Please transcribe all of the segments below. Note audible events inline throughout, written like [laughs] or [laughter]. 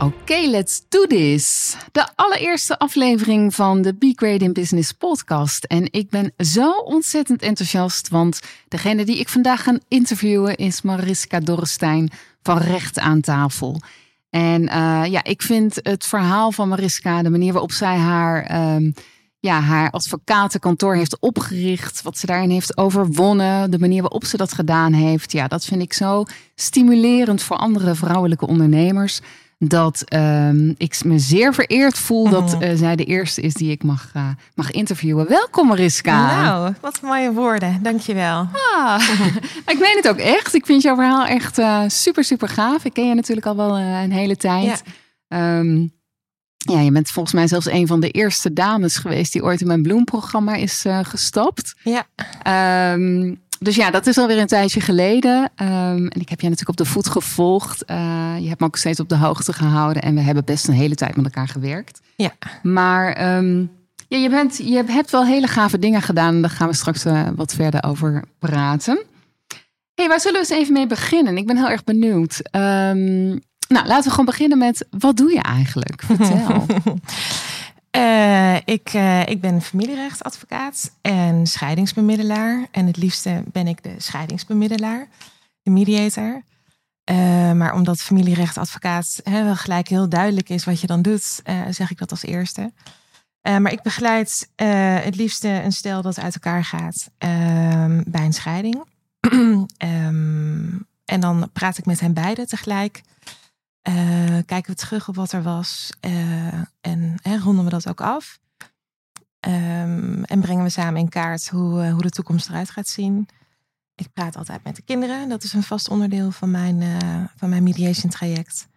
Oké, let's do this. De allereerste aflevering van de Be Great in Business podcast. En ik ben zo ontzettend enthousiast, want degene die ik vandaag ga interviewen is Mariska Dorrestein van Recht aan Tafel. En uh, ja, ik vind het verhaal van Mariska, de manier waarop zij haar, um, ja, haar advocatenkantoor heeft opgericht, wat ze daarin heeft overwonnen, de manier waarop ze dat gedaan heeft, ja, dat vind ik zo stimulerend voor andere vrouwelijke ondernemers dat um, ik me zeer vereerd voel dat uh, zij de eerste is die ik mag, uh, mag interviewen. Welkom Mariska. Nou, wat mooie woorden. Dankjewel. Ah, [laughs] ik meen het ook echt. Ik vind jouw verhaal echt uh, super, super gaaf. Ik ken je natuurlijk al wel een hele tijd. Ja. Um, ja, je bent volgens mij zelfs een van de eerste dames geweest die ooit in mijn bloemprogramma is gestapt. Ja. Um, dus ja, dat is alweer een tijdje geleden. Um, en ik heb jij natuurlijk op de voet gevolgd. Uh, je hebt me ook steeds op de hoogte gehouden. En we hebben best een hele tijd met elkaar gewerkt. Ja. Maar um, ja, je, bent, je hebt wel hele gave dingen gedaan. Daar gaan we straks uh, wat verder over praten. hey, waar zullen we eens even mee beginnen? Ik ben heel erg benieuwd. Um, nou, laten we gewoon beginnen met, wat doe je eigenlijk? [laughs] Vertel. [laughs] Uh, ik, uh, ik ben familierechtadvocaat en scheidingsbemiddelaar. En het liefste ben ik de scheidingsbemiddelaar, de mediator. Uh, maar omdat familierechtadvocaat hè, wel gelijk heel duidelijk is wat je dan doet, zeg ik dat als eerste. maar ik begeleid het liefste een stel dat uit elkaar gaat ehm, bij een scheiding. um, [clears throat] en dan praat ik met hen beiden tegelijk. Uh, kijken we terug op wat er was uh, en ronden we dat ook af. Um, en brengen we samen in kaart hoe, uh, hoe de toekomst eruit gaat zien. Ik praat altijd met de kinderen. Dat is een vast onderdeel van mijn, van mijn mediation traject.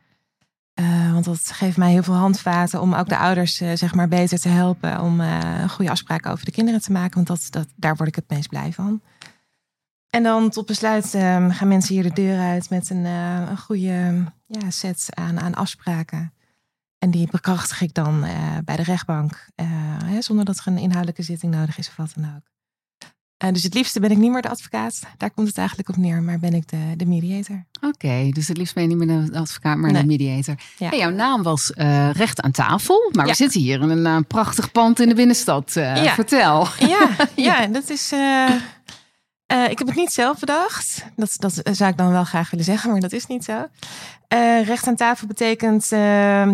want dat geeft mij heel veel handvaten om ook de ouders zeg maar beter te helpen. Om goede afspraken over de kinderen te maken. Want dat, dat, daar word ik het meest blij van. En dan tot besluit um, gaan mensen hier de deur uit met een, een goede ja, set aan, aan afspraken. En die bekrachtig ik dan uh, bij de rechtbank, uh, hè, zonder dat er een inhoudelijke zitting nodig is of wat dan ook. dus het liefste ben ik niet meer de advocaat. Daar komt het eigenlijk op neer, maar ben ik de, de mediator. Oké, okay, dus het liefst ben je niet meer de advocaat, maar nee. de mediator. Ja. Hey, jouw naam was Recht aan tafel, maar ja. we zitten hier in een prachtig pand in de binnenstad. Ja. Vertel. Ja, [laughs] ja, dat is... Uh, ik heb het niet zelf bedacht. Dat, dat zou ik dan wel graag willen zeggen, maar dat is niet zo. Uh, recht aan tafel betekent uh,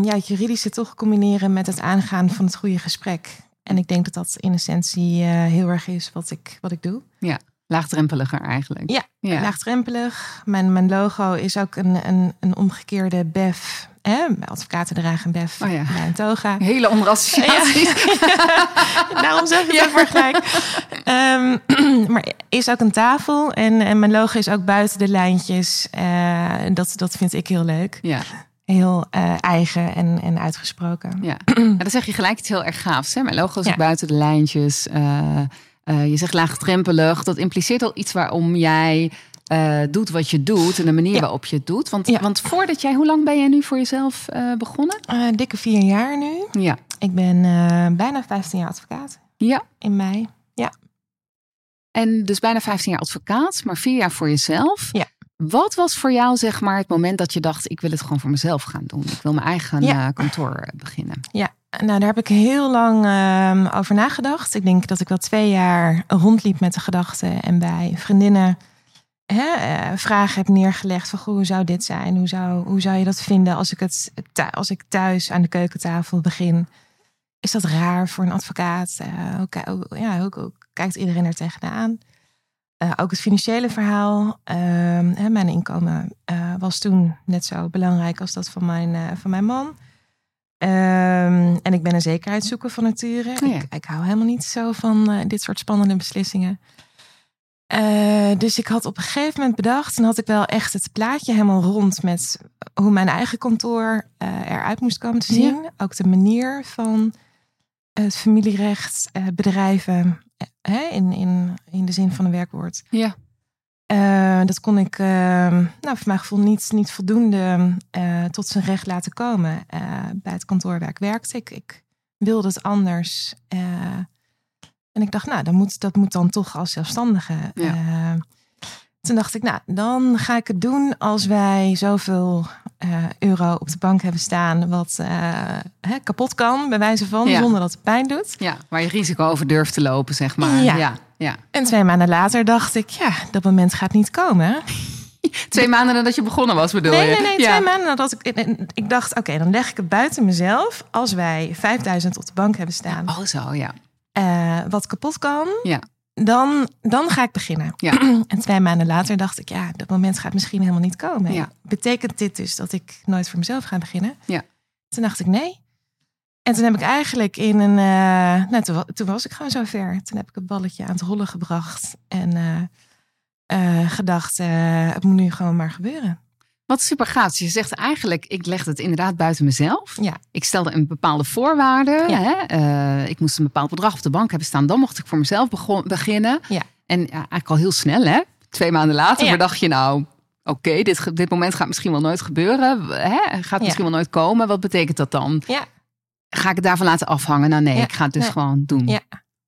ja, het juridische toch combineren met het aangaan van het goede gesprek. En ik denk dat dat in essentie heel erg is wat ik, wat ik doe. Ja, laagdrempeliger eigenlijk. Ja, ja. laagdrempelig. Mijn, mijn logo is ook een, een, een omgekeerde BEF Hè, advocaten dragen bef oh ja. bij een toga. Hele andere associaties. Ja. [laughs] Daarom zeg ik het ook maar gelijk. Um, [clears throat] maar is ook een tafel. En, en mijn logo is ook buiten de lijntjes. Uh, dat, dat vind ik heel leuk. Ja. Heel uh, eigen en, en uitgesproken. Ja. [clears throat] maar dan zeg je gelijk iets heel erg gaafs. Hè? Mijn logo is ja. buiten de lijntjes. Uh, je zegt laagdrempelig. Dat impliceert al iets waarom jij uh, doet wat je doet en de manier ja. waarop je het doet. Want, ja. want voordat jij, hoe lang ben jij nu voor jezelf uh, begonnen? Uh, dikke vier jaar nu. Ja. Ik ben bijna 15 jaar advocaat. Ja. In mei. Ja. En dus bijna 15 jaar advocaat, maar vier jaar voor jezelf. Ja. Wat was voor jou zeg maar het moment dat je dacht, ik wil het gewoon voor mezelf gaan doen. Ik wil mijn eigen ja. kantoor beginnen. Ja, nou daar heb ik heel lang uh, over nagedacht. Ik denk dat ik wel twee jaar rondliep met de gedachten en bij vriendinnen hè, uh, vragen heb neergelegd van hoe zou dit zijn? Hoe zou, hoe zou je dat vinden als ik, het, als ik thuis aan de keukentafel begin? Is dat raar voor een advocaat? Uh, hoe, ja, kijkt iedereen er tegenaan? Uh, ook het financiële verhaal. Ehm, mijn inkomen was toen net zo belangrijk als dat van mijn, van mijn man. Um, en ik ben een zekerheidszoeker van nature. Oh ja. ik, ik, hou helemaal niet zo van dit soort spannende beslissingen. Eh, dus ik had op een gegeven moment bedacht, en had ik wel echt het plaatje helemaal rond met hoe mijn eigen kantoor eh, eruit moest komen te zien. Ook de manier van het familierecht uh, bedrijven, hè, in, in, in de zin van een werkwoord. Ja. dat kon ik, nou, voor mijn gevoel niet, niet voldoende tot zijn recht laten komen bij het kantoor waar ik werkte. Ik, ik wilde het anders. En ik dacht, nou, dat moet, dat moet dan toch als zelfstandige. Ja. Uh, toen dacht ik, nou, dan ga ik het doen als wij zoveel uh, euro op de bank hebben staan, wat uh, hè, kapot kan, bij wijze van, Ja. zonder dat het pijn doet. Ja, waar je risico over durft te lopen, zeg maar. Ja. ja. ja. En twee maanden later dacht ik, ja, dat moment gaat niet komen. [laughs] Twee maanden nadat je begonnen was, bedoel Nee, je? nee, nee, ja. twee maanden nadat ik, ik dacht, oké, dan leg ik het buiten mezelf. Als wij 5000 op de bank hebben staan, Oh, zo, ja. Eh, wat kapot kan, Ja. dan, dan ga ik beginnen. Ja. [clears throat] En twee maanden later dacht ik, ja, dat moment gaat misschien helemaal niet komen. Ja. Betekent dit dus dat ik nooit voor mezelf ga beginnen? Ja. Toen dacht ik nee. En toen heb ik eigenlijk in een, eh, nou, toen, wa- toen was ik gewoon zo ver. Toen heb ik het balletje aan het rollen gebracht en eh, gedacht, het moet nu gewoon maar gebeuren. Wat super gaaf. Dus Je zegt eigenlijk, ik leg het inderdaad buiten mezelf. Ja. Ik stelde een bepaalde voorwaarde. Ja. Hè? Eh, ik moest een bepaald bedrag op de bank hebben staan. Dan mocht ik voor mezelf begon- beginnen. Ja. En ja, eigenlijk al heel snel, hè? Twee maanden later Ja. bedacht je nou... Oké, dit, dit moment gaat misschien wel nooit gebeuren. Hè? Gaat misschien wel nooit komen. Wat betekent dat dan? Ja. Ga ik het daarvan laten afhangen? Nou nee, ik ga het dus Nee. gewoon doen. Ja.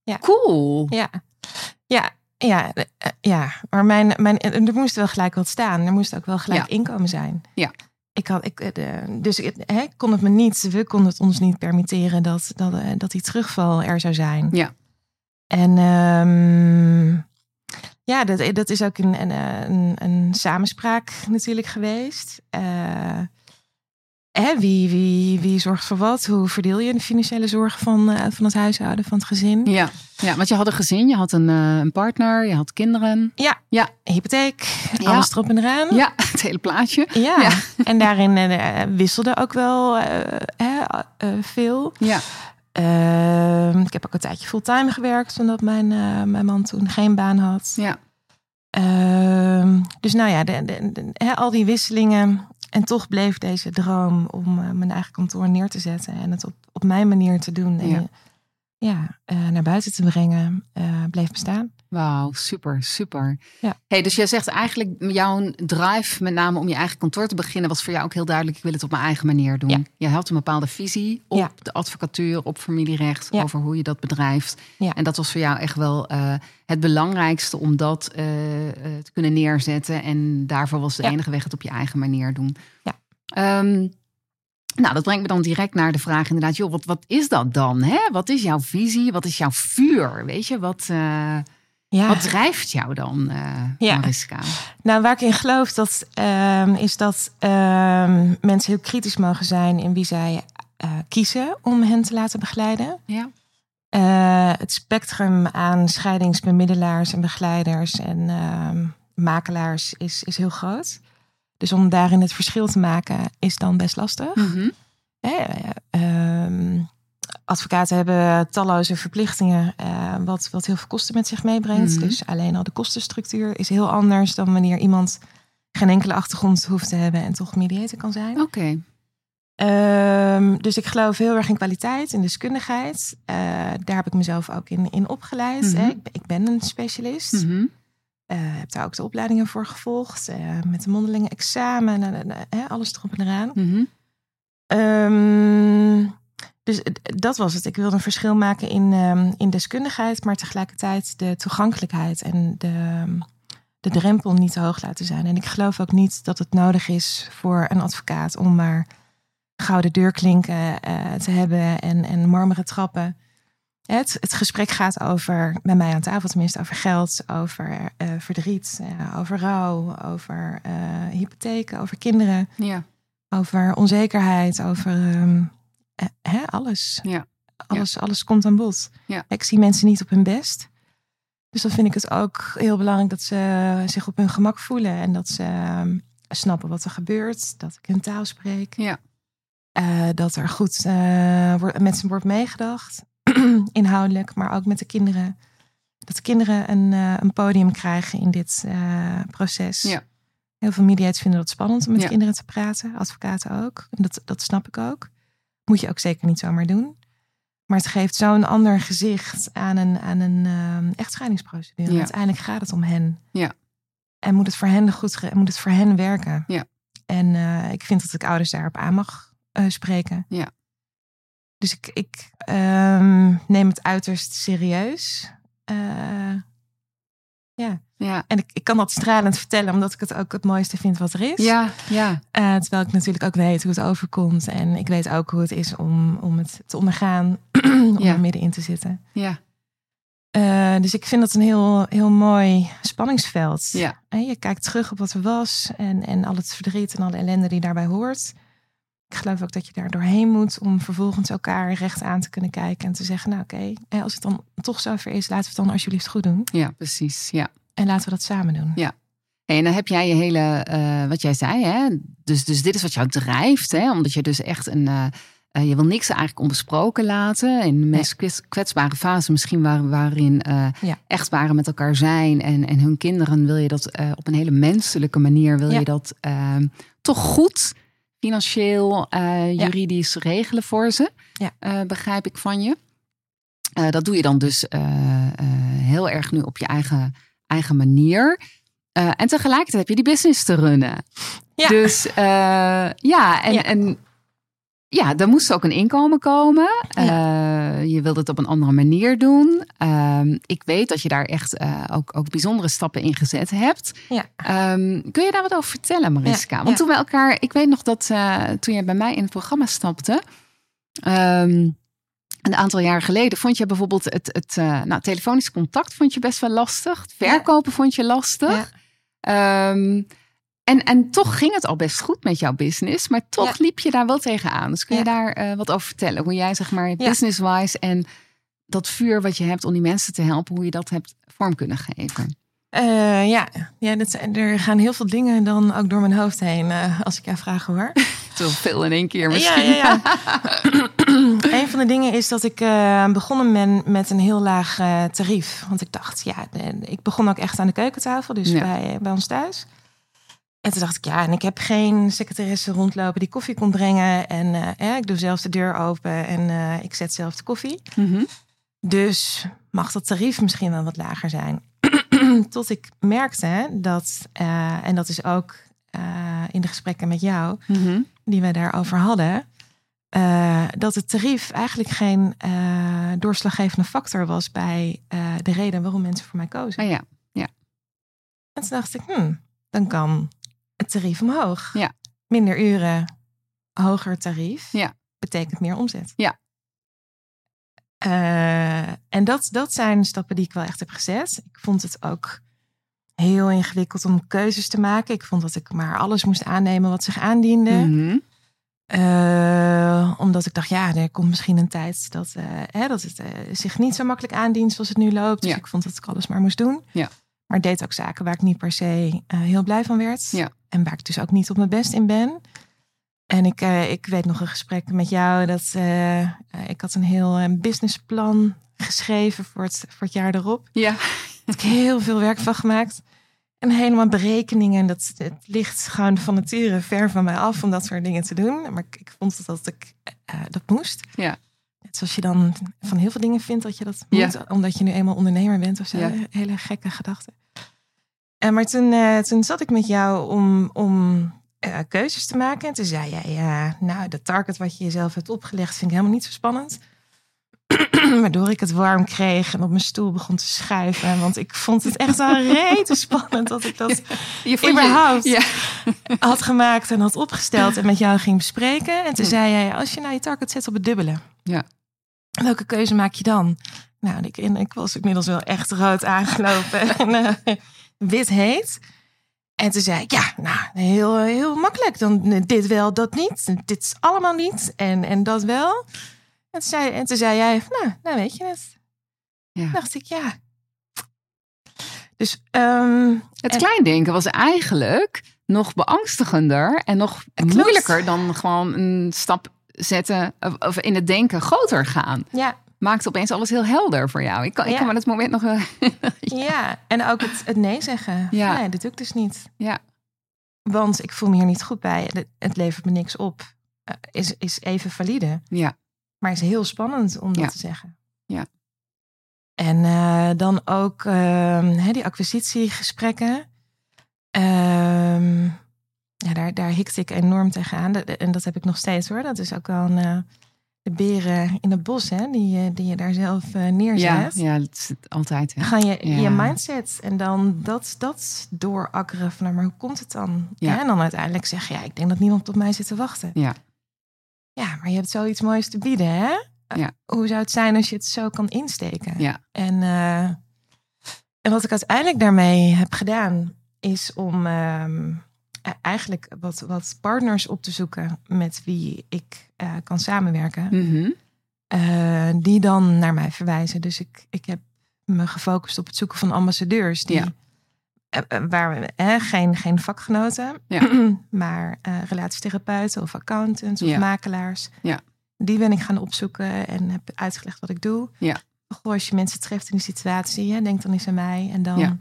Ja. Cool. Ja, ja, ja, eh, eh, ja. maar mijn, mijn, eh, er moest wel gelijk wat staan. Er moest ook wel gelijk Ja. inkomen zijn. Ja. Ik had, ik, de, dus ik hè, kon het me niet, we konden het ons niet permitteren dat, dat, dat die terugval er zou zijn. Ja. En ehm, ja, dat, dat is ook een, een, een, een samenspraak natuurlijk geweest. Eh, hè, wie, wie, wie zorgt voor wat? Hoe verdeel je de financiële zorg van, eh, van het huishouden, van het gezin? Ja. ja, want je had een gezin, je had een, eh, een partner, je had kinderen. hypotheek, Ja. alles erop en eraan. Ja, [laughs] het hele plaatje. Ja. Ja. en daarin eh, wisselde ook wel veel. Ja, Ehm, ik heb ook een tijdje fulltime gewerkt, omdat mijn, mijn man toen geen baan had. ja. Ehm, dus nou ja, de, de- de- hè, al die wisselingen. En toch bleef deze droom om eh, mijn eigen kantoor neer te zetten en het op, op mijn manier te doen. En Ja. eh, ja, naar buiten te brengen, eh, bleef bestaan. Wauw, super, super. Ja. Hey, dus jij zegt eigenlijk, jouw drive, met name om je eigen kantoor te beginnen, was voor jou ook heel duidelijk, ik wil het op mijn eigen manier doen. Ja. Je had een bepaalde visie op Ja. de advocatuur, op familierecht, over hoe je dat bedrijft. Ja. En dat was voor jou echt wel eh, het belangrijkste om dat eh, eh, te kunnen neerzetten. En daarvoor was de enige weg het op je eigen manier doen. Ja. Ehm, nou, dat brengt me dan direct naar de vraag inderdaad, joh, wat, wat is dat dan? Hè? Wat is jouw visie? Wat is jouw vuur? Weet je, wat... Ja. wat drijft jou dan, eh Ja. Mariska? Nou, waar ik in geloof, dat, ehm, is dat ehm, mensen heel kritisch mogen zijn in wie zij eh, kiezen om hen te laten begeleiden. Ja. Eh, het spectrum aan scheidingsbemiddelaars en begeleiders en ehm, makelaars is, is heel groot. Dus om daarin het verschil te maken is dan best lastig. Ehm, advocaten hebben talloze verplichtingen, eh, wat, wat heel veel kosten met zich meebrengt. Mhm. Dus alleen al de kostenstructuur is heel anders dan wanneer iemand geen enkele achtergrond hoeft te hebben en toch mediator kan zijn. Oké. Ehm, dus ik geloof heel erg in kwaliteit, in deskundigheid. Eh, daar heb ik mezelf ook in, in opgeleid. Mhm. hè. Ik, ben- ik ben een specialist. Mhm. Eh, heb daar ook de opleidingen voor gevolgd. met de mondelinge examen, alles erop en eraan. Mhm. Ehm, dus het- dat was het. Ik wilde een verschil maken in, ehm, in deskundigheid, maar tegelijkertijd de toegankelijkheid en de, de drempel niet te hoog laten zijn. En ik geloof ook niet dat het nodig is voor een advocaat om maar gouden deurklinken eh, te hebben en, en marmeren trappen. Het, het gesprek gaat over, bij mij aan tafel tenminste, over geld, over eh, verdriet, eh, over rouw, over eh, hypotheken, over kinderen Ja. over onzekerheid, over ehm, eh, hè, alles. Ja. Alles, alles komt aan bod. Ja. Ik zie mensen niet op hun best. Dus dan vind ik het ook heel belangrijk dat ze zich op hun gemak voelen en dat ze ehm, snappen wat er gebeurt, dat ik hun taal spreek. Ja. Eh, dat er goed eh, wordt, met ze wordt meegedacht, [clears throat] inhoudelijk, maar ook met de kinderen. dat de kinderen een, uh, een podium krijgen in dit proces. Ja. Heel veel mediators vinden dat spannend om met Ja. kinderen te praten, advocaten ook. En dat, dat snap ik ook. Moet je ook zeker niet zomaar doen. Maar het geeft zo'n ander gezicht aan een, aan een uh, echtscheidingsprocedure. Ja. Uiteindelijk gaat het om hen. Ja. En moet het voor hen goed moet het voor hen werken. Ja. En eh, ik vind dat ik ouders daarop aan mag eh, spreken. Ja. Dus ik, ik ehm, neem het uiterst serieus. Eh, ja. Ja. En ik, ik kan dat stralend vertellen, omdat ik het ook het mooiste vind wat er is. Ja, ja, Eh, terwijl ik natuurlijk ook weet hoe het overkomt. En ik weet ook hoe het is om, om het te ondergaan, [clears throat] om Ja. er middenin te zitten. ja, Eh, dus ik vind dat een heel, heel mooi spanningsveld. ja, En je kijkt terug op wat er was en, en al het verdriet en alle ellende die daarbij hoort. Ik geloof ook dat je daar doorheen moet om vervolgens elkaar recht aan te kunnen kijken en te zeggen, nou oké, als het dan toch zover is, laten we het dan alsjeblieft goed doen. ja, precies. Ja. En laten we dat samen doen. Ja. En dan heb jij je hele, eh, wat jij zei, hè? Dus, dus dit is wat jou drijft, hè? Omdat je dus echt een, eh, eh, je wil niks eigenlijk onbesproken laten. In de meest kwets- kwetsbare fase misschien waar, waarin Ja. echtparen met elkaar zijn en, en hun kinderen wil je dat op een hele menselijke manier, wil Ja. je dat toch goed financieel, eh, Ja. juridisch regelen voor ze. Ja. Eh, begrijp ik van je. Eh, dat doe je dan dus heel erg nu op je eigen, eigen manier. En tegelijkertijd heb je die business te runnen. Ja. Dus ja, en ja. en ja, er moest ook een inkomen komen. Eh, je wilde het op een andere manier doen. Ehm, ik weet dat je daar echt eh, ook, ook bijzondere stappen in gezet hebt. Ja. Ehm, kun je daar wat over vertellen, Mariska? Ja, Want toen we elkaar, ik weet nog dat eh, toen je bij mij in het programma stapte. ehm, een aantal jaar geleden vond je bijvoorbeeld het, het nou, telefonisch contact vond je best wel lastig. Verkopen vond je lastig. Ehm, en, en toch ging het al best goed met jouw business, maar toch Ja. liep je daar wel tegenaan. Dus kun je Ja. daar eh, wat over vertellen? Hoe jij zeg maar business-wise en dat vuur wat je hebt om die mensen te helpen, hoe je dat hebt vorm kunnen geven. Eh, ja, ja dat, er gaan heel veel dingen dan ook door mijn hoofd heen eh, als ik jou vraag hoor. [laughs] Te veel in één keer misschien. Ja, ja, ja. [clears throat] een van de dingen is dat ik begonnen ben met een heel laag tarief. Want ik dacht, ja, ik begon ook echt aan de keukentafel, dus bij, bij ons thuis. En toen dacht ik, ja, en ik heb geen secretaresse rondlopen die koffie komt brengen. En eh, eh, ik doe zelf de deur open en eh, ik zet zelf de koffie. Mhm. Dus mag dat tarief misschien wel wat lager zijn. [clears throat] Tot ik merkte dat, eh, en dat is ook in de gesprekken met jou, Mhm. die we daarover hadden, dat het tarief eigenlijk geen doorslaggevende factor was bij de reden waarom mensen voor mij kozen. Ah, ja. En toen dacht ik, hmm, dan kan het tarief omhoog. Ja. Minder uren, hoger tarief, Ja. betekent meer omzet. Ja. Eh, en dat, dat zijn stappen die ik wel echt heb gezet. Ik vond het ook heel ingewikkeld om keuzes te maken. Ik vond dat ik maar alles moest aannemen wat zich aandiende. Mhm. Eh, omdat ik dacht, ja, er komt misschien een tijd dat, eh, hè, dat het zich niet zo makkelijk aandient zoals het nu loopt. Dus Ja. ik vond dat ik alles maar moest doen. Ja. Maar ik deed ook zaken waar ik niet per se eh, heel blij van werd. Ja. En waar ik dus ook niet op mijn best in ben. En ik, eh, ik weet nog een gesprek met jou dat eh, ik had een heel businessplan geschreven voor het, voor het jaar erop. Ja. Daar heb ik heel veel werk van gemaakt. En helemaal berekeningen. Dat, het ligt gewoon van nature ver van mij af om dat soort dingen te doen. Maar ik, ik vond dat ik eh, dat moest. Ja. Net zoals je dan van heel veel dingen vindt dat je dat Ja. moet. Omdat je nu eenmaal ondernemer bent of zo. Ja. Hele gekke gedachten. En maar toen, eh, toen zat ik met jou om, om eh, keuzes te maken. En toen zei jij, ja, nou, de target wat je jezelf hebt opgelegd vind ik helemaal niet zo spannend. [clears throat] Waardoor ik het warm kreeg en op mijn stoel begon te schuiven. Want ik vond het echt wel rete spannend dat ik dat [laughs] Je überhaupt Ja. [laughs] had gemaakt en had opgesteld en met jou ging bespreken. En toen zei jij, als je nou je target zet op het dubbele. Ja. Welke keuze maak je dan? Nou, ik, en ik was inmiddels wel echt rood aangelopen [laughs] en eh, wit heet. En toen zei ik, ja, nou, heel, heel makkelijk. Dan eh, dit wel, dat niet. Dit is allemaal niet. En, en dat wel. En toen zei, en toen zei jij, nou, nou weet je het. Ja. Toen dacht ik, ja. Dus ehm, Het En- kleindenken was eigenlijk nog beangstigender en nog moeilijker dan gewoon een stap zetten of, in het denken groter gaan. ja, maakt opeens alles heel helder voor jou. Ik kan, ik Ja. kan me dat moment nog wel... [laughs] Ja, en ook het, het nee zeggen. Ja. Nee, dat doe ik dus niet. Ja. Want ik voel me hier niet goed bij. Het, levert me niks op. Eh, is, is even valide. Ja. Maar is heel spannend om dat Ja. te zeggen. Ja. En eh, dan ook ehm, die acquisitiegesprekken. Ehm, ja, daar, daar hikte ik enorm tegenaan. En dat heb ik nog steeds hoor. Dat is ook wel een, eh, de beren in het bos, hè, die, je- die je daar zelf eh, neerzet. Ja, ja, dat is het altijd. Hè? Gaan je Ja. je mindset en dan dat, dat doorakkeren van, nou, maar hoe komt het dan? Ja. En dan uiteindelijk zeggen, ja, ik denk dat niemand op mij zit te wachten. Ja. Ja, maar je hebt zoiets moois te bieden, hè? Ja. Hoe zou het zijn als je het zo kan insteken? Ja. En, eh, en wat ik uiteindelijk daarmee heb gedaan, is om ehm, eigenlijk wat, wat partners op te zoeken met wie ik eh, kan samenwerken. Mhm. Eh, die dan naar mij verwijzen. Dus ik, ik heb me gefocust op het zoeken van ambassadeurs. Die, Ja. eh, waar we eh, geen, geen vakgenoten, Ja. [clears throat] maar relatietherapeuten of accountants of Ja. makelaars. Ja. Die ben ik gaan opzoeken en heb uitgelegd wat ik doe. Ja. Goh, als je mensen treft in die situatie, hè, denk dan eens aan mij. En dan.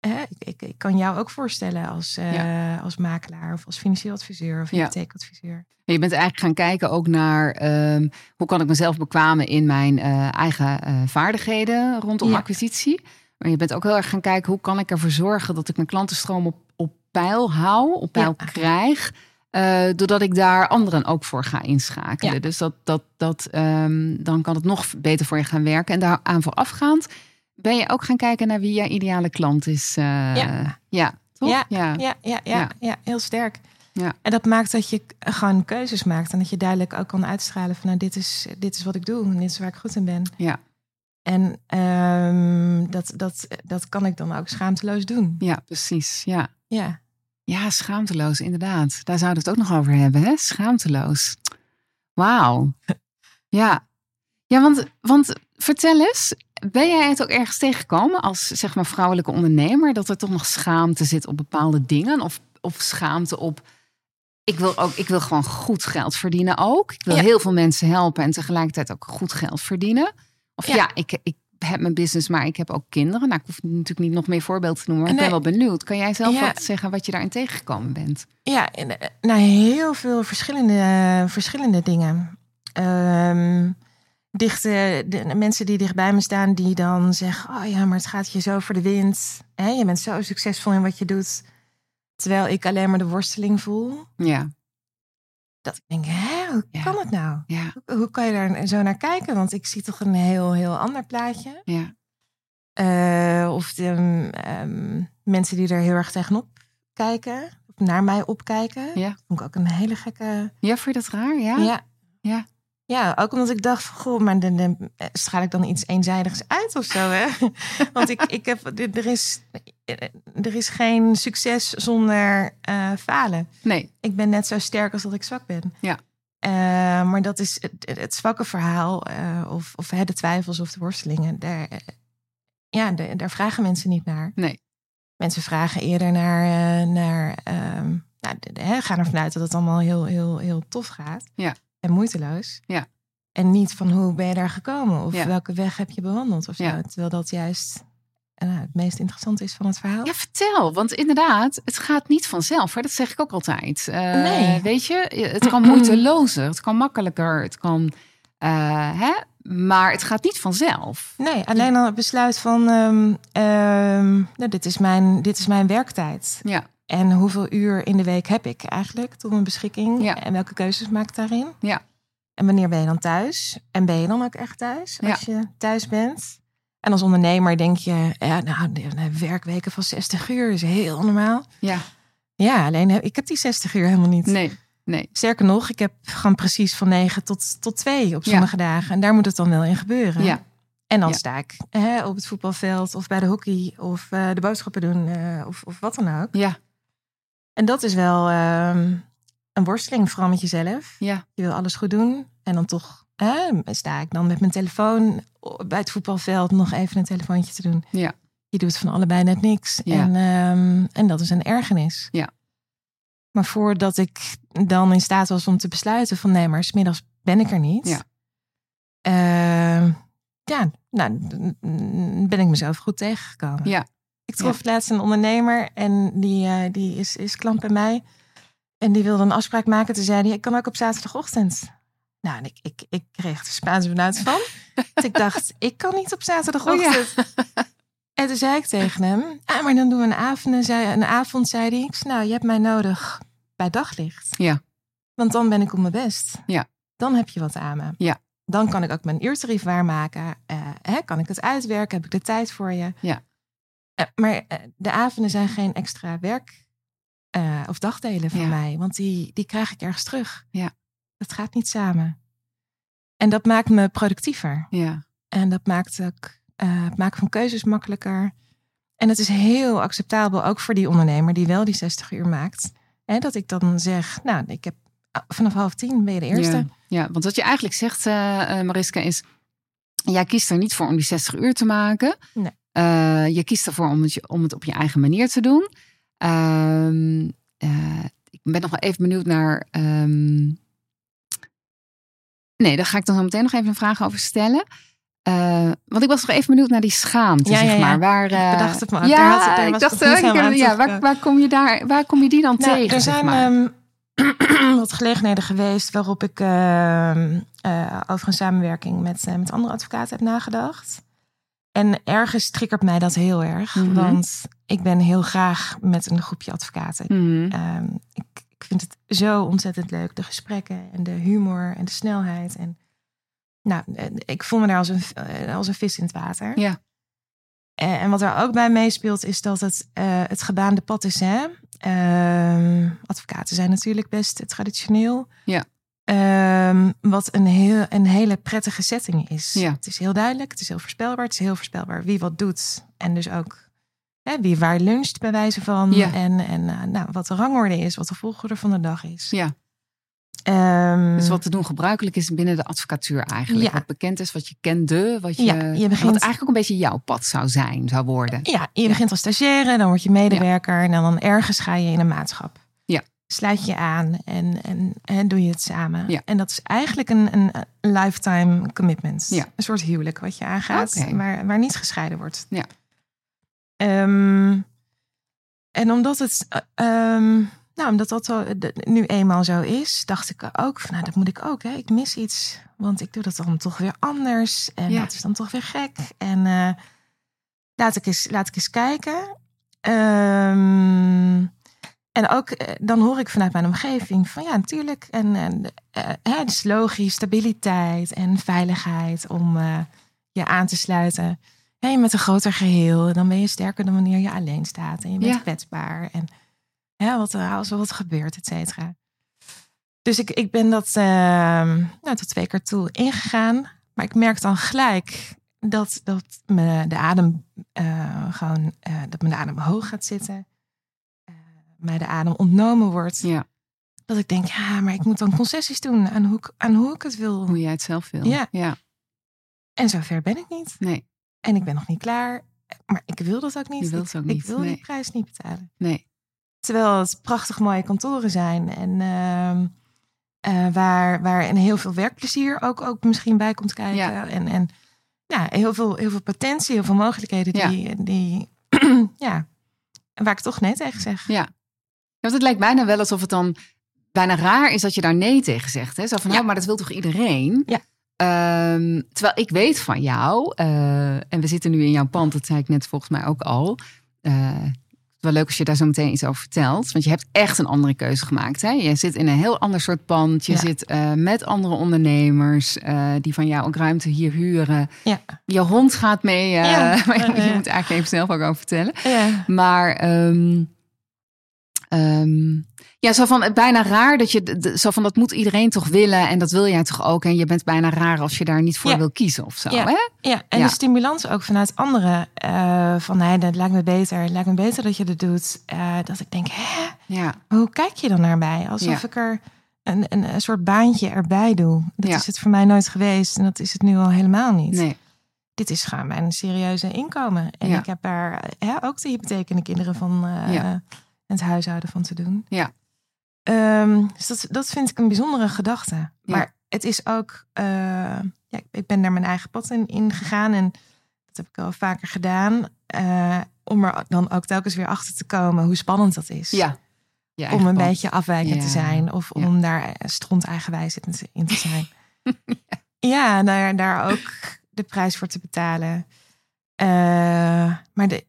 Eh, ik, ik, ik kan jou ook voorstellen als, eh, als makelaar of als financieel adviseur of Ja. hypotheekadviseur. En je bent eigenlijk gaan kijken ook naar ehm, hoe kan ik mezelf bekwamen in mijn eh, eigen eh, vaardigheden rondom Ja. acquisitie. Maar je bent ook heel erg gaan kijken hoe kan ik ervoor zorgen dat ik mijn klantenstroom op, op peil hou, op peil Ja. krijg. doordat ik daar anderen ook voor ga inschakelen. Ja. Dus dat, dat, dat, ehm, dan kan het nog beter voor je gaan werken. En daaraan voorafgaand ben je ook gaan kijken naar wie jouw ideale klant is. eh, Ja. ja, toch? Ja. ja. Ja, ja, ja, Ja. ja. heel sterk. Ja. En dat maakt dat je gewoon keuzes maakt. En dat je duidelijk ook kan uitstralen van nou, dit is, dit is wat ik doe. En dit is waar ik goed in ben. Ja. En ehm, dat, dat, dat kan ik dan ook schaamteloos doen. ja, precies. Ja. Ja. Ja, schaamteloos, inderdaad. Daar zouden we het ook nog over hebben, hè? Schaamteloos. Wauw. [laughs] Ja. Ja, want, want vertel eens, ben jij het ook ergens tegengekomen als zeg maar vrouwelijke ondernemer dat er toch nog schaamte zit op bepaalde dingen of, of schaamte op ik wil ook ik wil gewoon goed geld verdienen ook. Ik wil Ja. heel veel mensen helpen en tegelijkertijd ook goed geld verdienen. Of ja, Ja. ik, ik heb mijn business, maar ik heb ook kinderen. Nou, ik hoef natuurlijk niet nog meer voorbeelden te noemen. Maar ik ben wel benieuwd. Kan jij zelf Ja. wat zeggen wat je daarin tegengekomen bent? Ja, eh, nou, heel veel verschillende, verschillende dingen. Ehm dichte, de, mensen die dichtbij me staan, die dan zeggen: Oh ja, maar het gaat je zo voor de wind. Hè, je bent zo succesvol in wat je doet. Terwijl ik alleen maar de worsteling voel. Ja, Dat ik denk: Hè, hoe Ja. kan het nou? ja, Hoe, hoe kan je daar zo naar kijken? Want ik zie toch een heel, heel ander plaatje. ja. Eh, of de, ehm, mensen die er heel erg tegenop kijken, of naar mij opkijken. Ja. Dat vond ik ook een hele gekke. Ja, vind je dat raar? Ja? Ja. Ja. Ja, ook omdat ik dacht, van, goh, maar dan, eh, straal ik dan iets eenzijdigs uit of zo, hè? [laughs] Want ik, ik heb, er is, er is geen succes zonder eh, falen. Nee. Ik ben net zo sterk als dat ik zwak ben. Ja. Eh, maar dat is het, het zwakke verhaal, eh, of, of hè, de twijfels of de worstelingen. Daar, eh, ja, de- daar vragen mensen niet naar. Nee. Mensen vragen eerder naar, eh, naar ehm, nou, de, de- hè, gaan ervan uit dat het allemaal heel, heel, heel tof gaat. Ja. En moeiteloos. Ja. En niet van hoe ben je daar gekomen? Of Ja. welke weg heb je bewandeld? Of zo. Ja. Terwijl dat juist eh, het meest interessante is van het verhaal. Ja, vertel. Want inderdaad, het gaat niet vanzelf. Hè? Dat zeg ik ook altijd. Eh, Nee. Weet je, het kan moeitelozer. Het kan makkelijker. Het kan... eh, hè? Maar het gaat niet vanzelf. Nee, alleen al het besluit van ehm, ehm, nou, dit, is mijn, dit is mijn werktijd. Ja, En hoeveel uur in de week heb ik eigenlijk tot mijn beschikking? Ja. En welke keuzes maak ik daarin? Ja. En wanneer ben je dan thuis? En ben je dan ook echt thuis als Ja. je thuis bent? En als ondernemer denk je, ja, nou, werkweken van 60 uur is heel normaal. ja. Ja, alleen ik heb die 60 uur helemaal niet. Nee, nee. Sterker nog, ik heb gewoon precies van 9 tot, tot 2 op Ja. sommige dagen. En daar moet het dan wel in gebeuren. Ja. En dan Ja. sta ik hè, op het voetbalveld of bij de hockey of eh, de boodschappen doen eh, of, of wat dan ook. Ja, En dat is wel ehm, een worsteling, vooral met jezelf. ja, Je wil alles goed doen en dan toch sta ik dan met mijn telefoon bij het voetbalveld nog even een telefoontje te doen. Ja. Je doet van allebei net niks. Ja. En, ehm, en dat is een ergernis. Ja. Maar voordat ik dan in staat was om te besluiten van nee, maar smiddags ben ik er niet. Ja. eh, ja, nou, ben ik mezelf goed tegengekomen. Ja. Ik trof laatst een ondernemer en die, uh, die is, is klant bij mij. En die wilde een afspraak maken. Toen zei hij, ik kan ook op zaterdagochtend. Nou, en ik, ik, ik kreeg de Spaanse benauwd van. dus ik dacht, [laughs] ik kan niet op zaterdagochtend. Oh, ja. En toen zei ik tegen hem, ah, maar dan doen we een avond. Zei, een avond zei hij, nou, je hebt mij nodig bij daglicht. Ja. Want dan ben ik op mijn best. Ja. Dan heb je wat aan me. Ja. Dan kan ik ook mijn uurtarief waarmaken. Uh, hè, kan ik het uitwerken? Heb ik de tijd voor je? Ja. Uh, maar uh, de avonden zijn geen extra werk of dagdelen voor Ja. mij. Want die, die krijg ik ergens terug. Ja. Dat gaat niet samen. En dat maakt me productiever. Ja. En dat maakt ook uh, het maken van keuzes makkelijker. En het is heel acceptabel, ook voor die ondernemer die wel die 60 uur maakt. Hè, dat ik dan zeg, nou, ik heb vanaf half tien ben je de eerste. Ja, ja want wat je eigenlijk zegt, uh, Mariska, is... Jij kiest er niet voor om die 60 uur te maken. Nee. Uh, je kiest ervoor om het, om het op je eigen manier te doen. Um, ik ben nog wel even benieuwd naar... Um... Nee, daar ga ik dan zo meteen nog even een vraag over stellen. Uh, want ik was nog even benieuwd naar die schaamte, ja, zeg ja, maar. Waar, uh, ik bedacht het maar. Ja, daar had, daar ik dacht, uh, ja, waar, waar, kom je daar, waar kom je die dan nou, tegen? Er zijn zeg maar? um, [clears throat] wat gelegenheden geweest waarop ik ehm, over een samenwerking met, met andere advocaten heb nagedacht. En ergens triggert mij dat heel erg. Mhm. Mm -hmm. Want ik ben heel graag met een groepje advocaten. Mm -hmm. um, ik, ik vind het zo ontzettend leuk. De gesprekken en de humor en de snelheid. En nou, ik voel me daar als een, als een vis in het water. Ja. En wat er ook bij meespeelt is dat het uh, het gebaande pad is. Hè? Uh, advocaten zijn natuurlijk best traditioneel. Ja. Um, wat een, heel, een hele prettige setting is. Ja. Het is heel duidelijk, het is heel voorspelbaar. Het is heel voorspelbaar wie wat doet. En dus ook hè, wie waar luncht bij wijze van. Ja. En, en uh, nou, wat de rangorde is, wat de volgorde van de dag is. Ja. Um, dus wat te doen gebruikelijk is binnen de advocatuur eigenlijk. Ja. Wat bekend is, wat je kende, wat, je, ja, je begint... wat eigenlijk ook een beetje jouw pad zou zijn, zou worden. Ja, je begint als stagiaire, dan word je medewerker en dan ergens ga je in een maatschap. Sluit je aan en, en, en doe je het samen. Ja. En dat is eigenlijk een, een lifetime commitment. Ja. Een soort huwelijk wat je aangaat, okay. waar, waar niet gescheiden wordt. Ja. Um, en omdat het... Um, nou, omdat dat nu eenmaal zo is, dacht ik ook van, nou, dat moet ik ook. Hè. Ik mis iets, want ik doe dat dan toch weer anders. En ja. dat is dan toch weer gek. En uh, laat, ik eens, laat ik eens kijken. Um, en ook, uh, dan hoor ik vanuit mijn omgeving van, ja, natuurlijk. En, en uh, het is logisch, stabiliteit en veiligheid om je aan te sluiten. En met een groter geheel, dan ben je sterker dan wanneer je alleen staat. En je bent Ja. kwetsbaar en ja, wat, als er wat gebeurt, et cetera. Dus ik, ik ben dat uh, nou, tot twee keer toe ingegaan. Maar ik merk dan gelijk dat, dat me de adem uh, gewoon, dat de adem hoog gaat zitten. Mij de adem ontnomen wordt. Ja. Dat ik denk, ja, maar ik moet dan concessies doen aan hoe ik, aan hoe ik het wil. Hoe jij het zelf wil. Ja. ja. En zover ben ik niet. Nee. En ik ben nog niet klaar. Maar ik wil dat ook niet. Je wilt ook ik, niet. Ik wil nee. die prijs niet betalen. Nee. Terwijl het prachtig mooie kantoren zijn. En uh, uh, waar, waar en heel veel werkplezier ook, ook misschien bij komt kijken. Ja. En, en ja, heel, veel, heel veel potentie, heel veel mogelijkheden. Die, Ja. die [clears throat] ja, waar ik toch nee tegen zeg. Ja. Ja. Want het lijkt bijna wel alsof het dan bijna raar is dat je daar nee tegen zegt. Hè? Zo van, Ja. nou, maar dat wil toch iedereen? Ja. Ehm, terwijl ik weet van jou, eh, en we zitten nu in jouw pand, dat zei ik net volgens mij ook al. Eh, wel leuk als je daar zo meteen iets over vertelt. Want je hebt echt een andere keuze gemaakt. Hè? Je zit in een heel ander soort pand. Je Ja. zit uh, met andere ondernemers uh, die van jou ook ruimte hier huren. Ja. Je hond gaat mee. Uh, [laughs] Ja. je moet eigenlijk even zelf ook over vertellen. Ja. Maar um, um, ja, zo van bijna raar dat je zo van dat moet iedereen toch willen en dat wil jij toch ook en je bent bijna raar als je daar niet voor Ja. wil kiezen of zo. Ja. Hè? Ja, en Ja. de stimulans ook vanuit anderen. eh, van nee, dat lijkt me beter. Het lijkt me beter dat je dat doet. Eh, dat ik denk, hè, Ja, hoe kijk je dan naar mij? Alsof ik er een, een, een soort baantje erbij doe. Dat is het voor mij nooit geweest. En dat is het nu al helemaal niet. nee. Dit is gewoon mijn serieuze inkomen. En Ja. ik heb daar hè, ook de hypotheek en de kinderen van eh, Ja. Het huishouden van te doen. Ja. Ehm, dus dat, dat vind ik een bijzondere gedachte. Ja. Maar het is ook, eh, ja, ik ben daar mijn eigen pad in, in gegaan. En dat heb ik al vaker gedaan. Uh, om er dan ook telkens weer achter te komen hoe spannend dat is. Ja. om een beetje afwijkend te zijn. Of om daar stront eigenwijs in te zijn. [laughs] ja, daar, daar ook de prijs voor te betalen. Uh, maar de,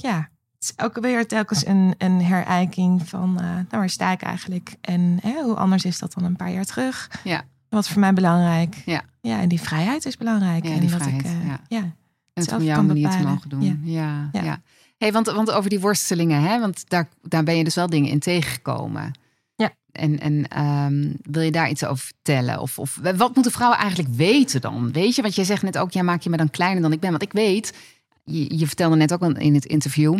ja, is ook weer telkens een, een herijking van, uh, nou waar sta ik eigenlijk? En hè, hoe anders is dat dan een paar jaar terug? Ja. Wat voor mij belangrijk? Ja. Ja, en die vrijheid is belangrijk. Ja, en die vrijheid, ik, ja. ja. En het op jouw manier te mogen doen. Ja. Ja. Hey, want, want over die worstelingen, hè? want daar, daar ben je dus wel dingen in tegengekomen. Ja. En, en ehm, wil je daar iets over vertellen? Of, of wat moeten vrouwen eigenlijk weten dan? Weet je, want jij zegt net ook, ja, maak je me dan kleiner dan ik ben. Want ik weet, je, je vertelde net ook in het interview.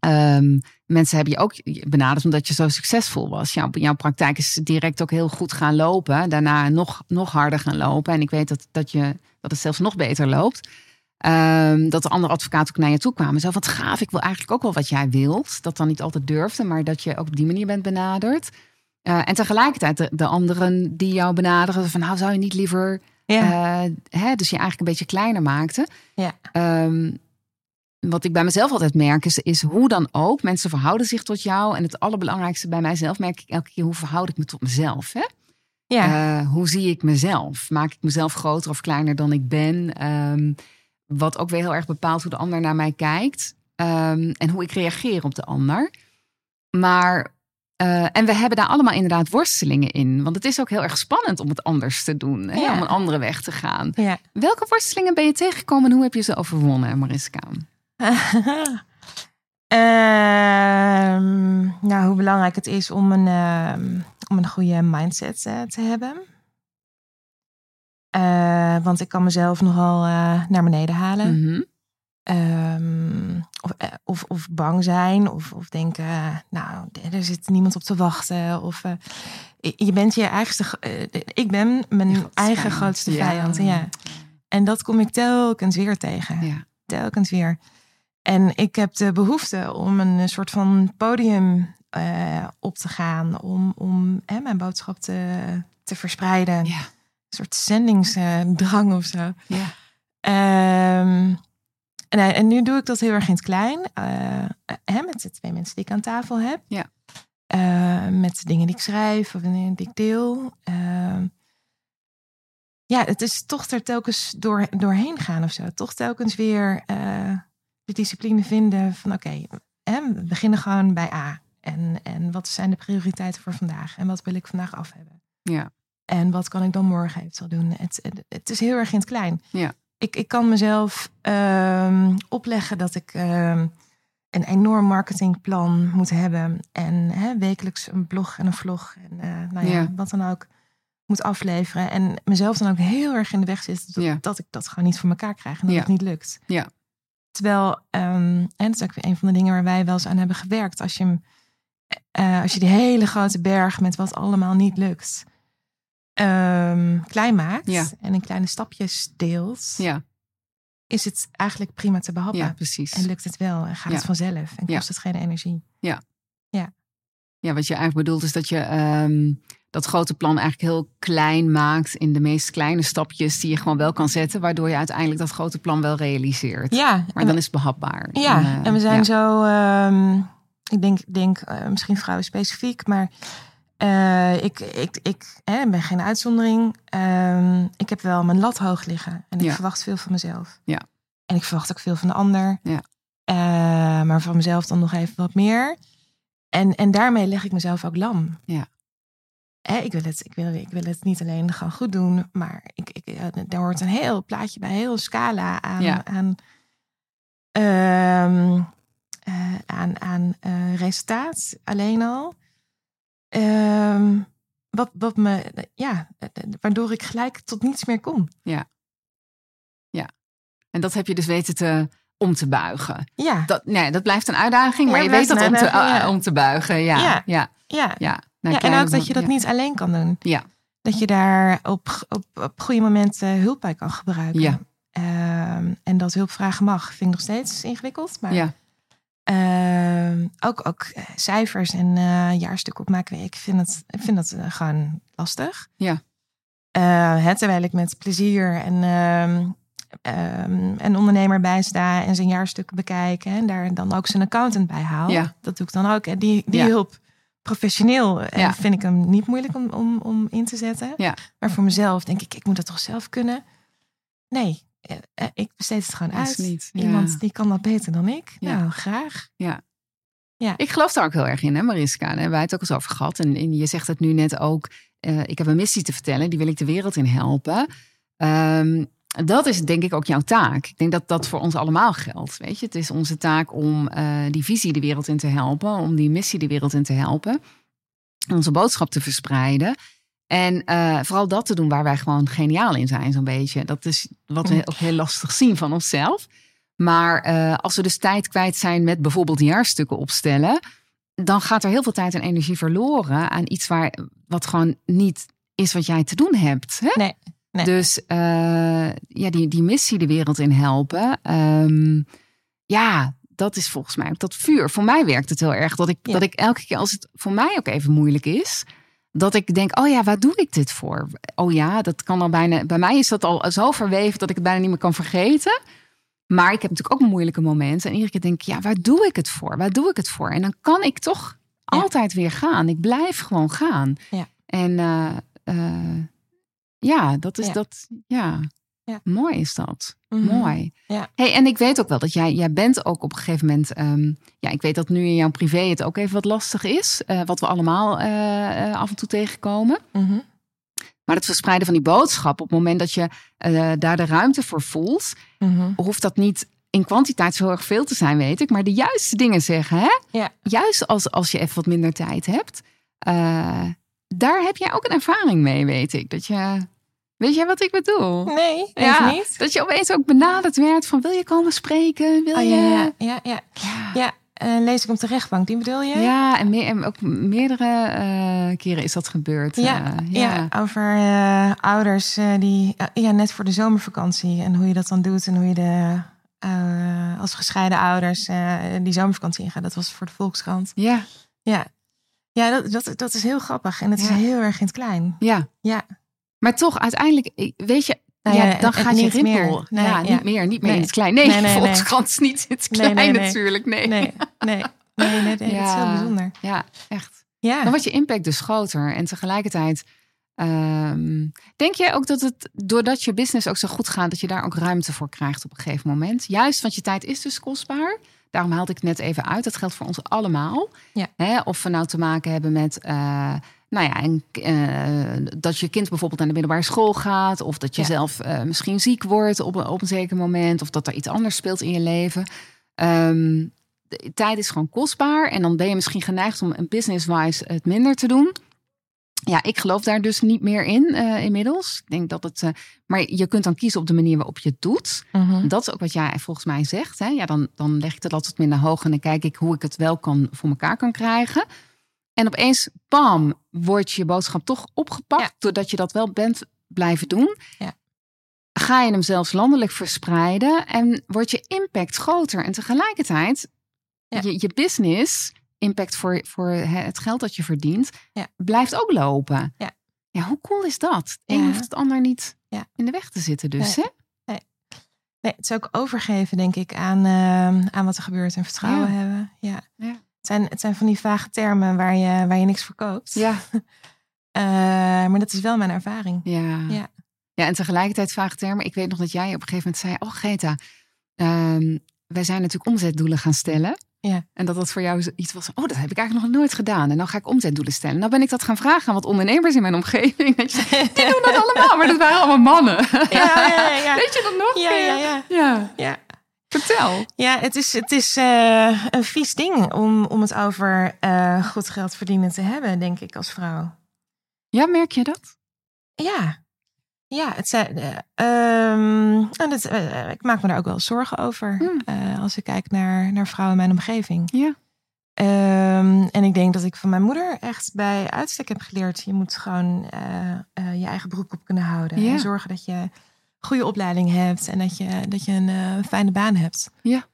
Ehm, mensen hebben je ook benaderd omdat je zo succesvol was. Jouw, jouw praktijk is direct ook heel goed gaan lopen. Daarna nog, nog harder gaan lopen. En ik weet dat, dat, je, dat het zelfs nog beter loopt. Ehm, dat de andere advocaten ook naar je toe kwamen. Zo wat gaaf, ik wil eigenlijk ook wel wat jij wilt. Dat dan niet altijd durfde, maar dat je ook op die manier bent benaderd. Eh, en tegelijkertijd de, de anderen die jou benaderen. Van nou zou je niet liever... Ja. eh, hè, dus je eigenlijk een beetje kleiner maakte. Ja. Ehm, wat ik bij mezelf altijd merk is, is hoe dan ook. Mensen verhouden zich tot jou. En het allerbelangrijkste bij mijzelf merk ik elke keer. Hoe verhoud ik me tot mezelf? Hè? ja. Eh, hoe zie ik mezelf? Maak ik mezelf groter of kleiner dan ik ben? Ehm, wat ook weer heel erg bepaalt hoe de ander naar mij kijkt. Ehm, en hoe ik reageer op de ander. Maar, eh, en we hebben daar allemaal inderdaad worstelingen in. Want het is ook heel erg spannend om het anders te doen. Hè? Ja. Om een andere weg te gaan. ja. Welke worstelingen ben je tegengekomen en hoe heb je ze overwonnen, Mariska? [laughs] Ehm, nou, hoe belangrijk het is om een, ehm, om een goede mindset eh, te hebben. Eh, want ik kan mezelf nogal eh, naar beneden halen. Mhm. Ehm, of, of, of bang zijn. Of, of denken, nou, er zit niemand op te wachten. Of je- bent je eigenste... ge- ik ben mijn grootste eigen vijand. grootste Ja. vijand. Ja. En dat kom ik telkens weer tegen Ja. telkens weer. En ik heb de behoefte om een soort van podium eh, op te gaan. Om, om hè, mijn boodschap te, te verspreiden. Ja. Een soort zendingsdrang of zo. Ja. Ehm, en, eh, en nu doe ik dat heel erg in het klein. eh, hè, met de twee mensen die ik aan tafel heb. Ja. Eh, met de dingen die ik schrijf of dingen die ik deel. Ehm, ja, het is toch er telkens door, doorheen gaan of zo. Toch telkens weer eh, de discipline vinden van oké, we beginnen gewoon bij A. En, en wat zijn de prioriteiten voor vandaag? En wat wil ik vandaag af hebben? Ja. En wat kan ik dan morgen eventueel doen? Het, het, het is heel erg in het klein. Ja. Ik, ik kan mezelf ehm, opleggen dat ik ehm, een enorm marketingplan moet hebben. En wekelijks een blog en een vlog. En eh, nou ja, Ja. wat dan ook moet afleveren. En mezelf dan ook heel erg in de weg zit. Dat, Ja. dat ik dat gewoon niet voor elkaar krijg. En dat Ja. het niet lukt. Ja. Terwijl, ehm, en dat is ook weer een van de dingen waar wij wel eens aan hebben gewerkt. Als je, hem, eh, als je die hele grote berg met wat allemaal niet lukt, ehm, klein maakt Ja. en in kleine stapjes deelt, Ja. is het eigenlijk prima te behappen. ja, precies. En lukt het wel en gaat Ja. het vanzelf en Ja. kost het geen energie. Ja, wat je eigenlijk bedoelt is dat je ehm, dat grote plan eigenlijk heel klein maakt in de meest kleine stapjes die je gewoon wel kan zetten, waardoor je uiteindelijk dat grote plan wel realiseert. Ja, Maar dan is het behapbaar. Ja, En, eh, en we zijn ja. zo, ehm, ik denk, denk eh, misschien vrouwen specifiek, maar eh, ik, ik, ik hè, ben geen uitzondering. Ehm, ik heb wel mijn lat hoog liggen en ik Ja. verwacht veel van mezelf. Ja. En ik verwacht ook veel van de ander. Ja. Eh, maar van mezelf dan nog even wat meer. En, en daarmee leg ik mezelf ook lam. Ja. Hè, ik, wil het, ik, wil, ik wil het niet alleen gewoon goed doen, maar ik, ik, daar hoort een heel plaatje bij, een heel scala aan, Ja. aan, ehm, eh, aan, aan eh, resultaat alleen al. Ehm, wat, wat me, ja, waardoor ik gelijk tot niets meer kom. En dat heb je dus weten te, om te buigen. Ja, Dat, nee, dat blijft een uitdaging, maar Ja, je weet dat om te, ja. uh, om te buigen. Ja, ja, Ja. ja. Ja. en ook dat je dat ja. niet alleen kan doen. Ja. Dat je daar op, op, op goede momenten hulp bij kan gebruiken. Ja. Ehm, en dat hulp vragen mag, vind ik nog steeds ingewikkeld. Maar Ja, Ehm, ook, ook eh, cijfers en eh jaarstuk opmaken. Ik vind het, ik vind dat eh, gewoon lastig. Ja. Uh, hè, terwijl ik met plezier en, um, een ondernemer bijsta en zijn jaarstukken bekijken en daar dan ook zijn accountant bij haal. Ja. Dat doe ik dan ook. En die, die Ja. hulp professioneel en Ja. vind ik hem niet moeilijk om, om, om in te zetten. Ja. Maar voor mezelf denk ik, ik moet dat toch zelf kunnen? Nee, eh, eh, ik besteed het gewoon uit. niet, ja. Iemand die kan dat beter dan ik. Ja. Nou, graag. Ik geloof daar ook heel erg in, hè, Mariska. Daar hebben wij het ook eens over gehad. En, en je zegt het nu net ook. eh, ik heb een missie te vertellen, die wil ik de wereld in helpen. Ehm, dat is denk ik ook jouw taak. Ik denk dat dat voor ons allemaal geldt. Weet je? Het is onze taak om eh, die visie de wereld in te helpen, om die missie de wereld in te helpen, onze boodschap te verspreiden. En eh, vooral dat te doen waar wij gewoon geniaal in zijn, zo'n beetje. Dat is wat we ook heel lastig zien van onszelf. Maar eh, als we dus tijd kwijt zijn met bijvoorbeeld jaarstukken opstellen, dan gaat er heel veel tijd en energie verloren aan iets waar, wat gewoon niet is wat jij te doen hebt. Hè? Nee, nee. Dus eh, ja, die, die missie de wereld in helpen. ehm, ja, dat is volgens mij ook dat vuur. Voor mij werkt het heel erg dat ik, Ja. dat ik elke keer als het voor mij ook even moeilijk is, dat ik denk, oh ja, waar doe ik dit voor? Oh ja, dat kan al bijna. Bij mij is dat al zo verweven dat ik het bijna niet meer kan vergeten. Maar ik heb natuurlijk ook moeilijke momenten. En iedere keer denk ik, ja, waar doe ik het voor? Waar doe ik het voor? En dan kan ik toch Ja. altijd weer gaan. Ik blijf gewoon gaan. Ja. En eh, eh, ja, dat is Ja. dat. Ja. Ja. mooi is dat. Mhm. Mooi. Ja. Hey, en ik weet ook wel dat jij, jij bent ook op een gegeven moment. ehm, ja, ik weet dat nu in jouw privé het ook even wat lastig is. eh, wat we allemaal eh, eh, af en toe tegenkomen. Mhm. Maar het verspreiden van die boodschap, op het moment dat je daar de ruimte voor voelt, Mhm. hoeft dat niet in kwantiteit zo erg veel te zijn, weet ik. Maar de juiste dingen zeggen, hè? Ja. Juist als, als je even wat minder tijd hebt. daar heb jij ook een ervaring mee, weet ik. Dat je, weet jij wat ik bedoel? Nee, Ja, niet. Dat je opeens ook benaderd werd van, wil je komen spreken? Wil Oh, je... ja, ja, ja, ja. Ja. lees ik op de rechtbank, die bedoel je? Ja, en, meer, en ook meerdere eh, keren is dat gebeurd. Ja, eh, ja. over eh, ouders die ja, net voor de zomervakantie en hoe je dat dan doet en hoe je de als gescheiden ouders die zomervakantie ingaan. Dat was voor de Volkskrant. ja, Ja, ja dat, dat, dat is heel grappig en het is heel erg in het klein. ja. Ja, Maar toch, uiteindelijk, weet je, Nou ja, ja, dan gaat je niet rimpel. meer. Nee, ja, ja. niet meer, niet meer Nee. in het klein. Nee, Nee, [laughs] nee, nee. Volkskrant is niet in het klein natuurlijk. Nee. nee, nee, nee, nee, is heel bijzonder. Ja, echt. Ja, Dan wordt je impact dus groter. En tegelijkertijd, ehm, denk jij ook dat het, doordat je business ook zo goed gaat, dat je daar ook ruimte voor krijgt op een gegeven moment? Juist, want je tijd is dus kostbaar. Daarom haalde ik het net even uit. Dat geldt voor ons allemaal. Ja. Hè, of we nou te maken hebben met, eh, nou ja, eh, dat je kind bijvoorbeeld naar de middelbare school gaat. Of dat je Ja. zelf eh, misschien ziek wordt op, een- op een zeker moment. Of dat er iets anders speelt in je leven. Ehm, de tijd is gewoon kostbaar. En dan ben je misschien geneigd om een business-wise het minder te doen. Ja, ik geloof daar dus niet meer in eh, inmiddels. Ik denk dat het. maar je kunt dan kiezen op de manier waarop je het doet. Mhm. Dat is ook wat jij volgens mij zegt. Hè? Ja, dan, dan leg ik lat wat minder hoog en dan kijk ik hoe ik het wel kan voor elkaar kan krijgen. En opeens, bam, wordt je boodschap toch opgepakt. Ja. Doordat je dat wel bent blijven doen. Ja. Ga je hem zelfs landelijk verspreiden en wordt je impact groter. En tegelijkertijd, Ja. je, je business, impact voor, voor het geld dat je verdient, blijft ook lopen. Ja. ja, hoe cool is dat? Ja. hoeft het ander niet Ja. in de weg te zitten dus, Nee. hè? Nee, het is ook overgeven, denk ik, aan, eh, aan wat er gebeurt en vertrouwen Ja. hebben. Ja. Het, zijn, het zijn van die vage termen waar je, waar je niks voor koopt. Ja. [laughs] Eh, maar dat is wel mijn ervaring. Ja. Ja. ja, en tegelijkertijd vage termen. Ik weet nog dat jij op een gegeven moment zei: Oh, Greta, ehm, wij zijn natuurlijk omzetdoelen gaan stellen. Ja. En dat dat voor jou iets was. Oh, dat heb ik eigenlijk nog nooit gedaan. En dan ga ik omzetdoelen stellen. Nou ben ik dat gaan vragen aan wat ondernemers in mijn omgeving. Dat je, die doen dat [laughs] allemaal, maar dat waren allemaal mannen. Ja, ja, ja, ja. [laughs] Weet je dat nog? Ja, ja, ja. ja. Ja. Vertel. Ja, het is, het is eh, een vies ding om, om het over eh, goed geld verdienen te hebben, denk ik, als vrouw. Ja, merk je dat? Ja, ja het zijn, en het, eh, ik maak me daar ook wel zorgen over Hmm. als ik kijk naar, naar vrouwen in mijn omgeving. Ja. Ehm, en ik denk dat ik van mijn moeder echt bij uitstek heb geleerd: je moet gewoon je eigen broek op kunnen houden. Ja. En zorgen dat je goede opleiding hebt en dat je, dat je een eh, fijne baan hebt. Ja.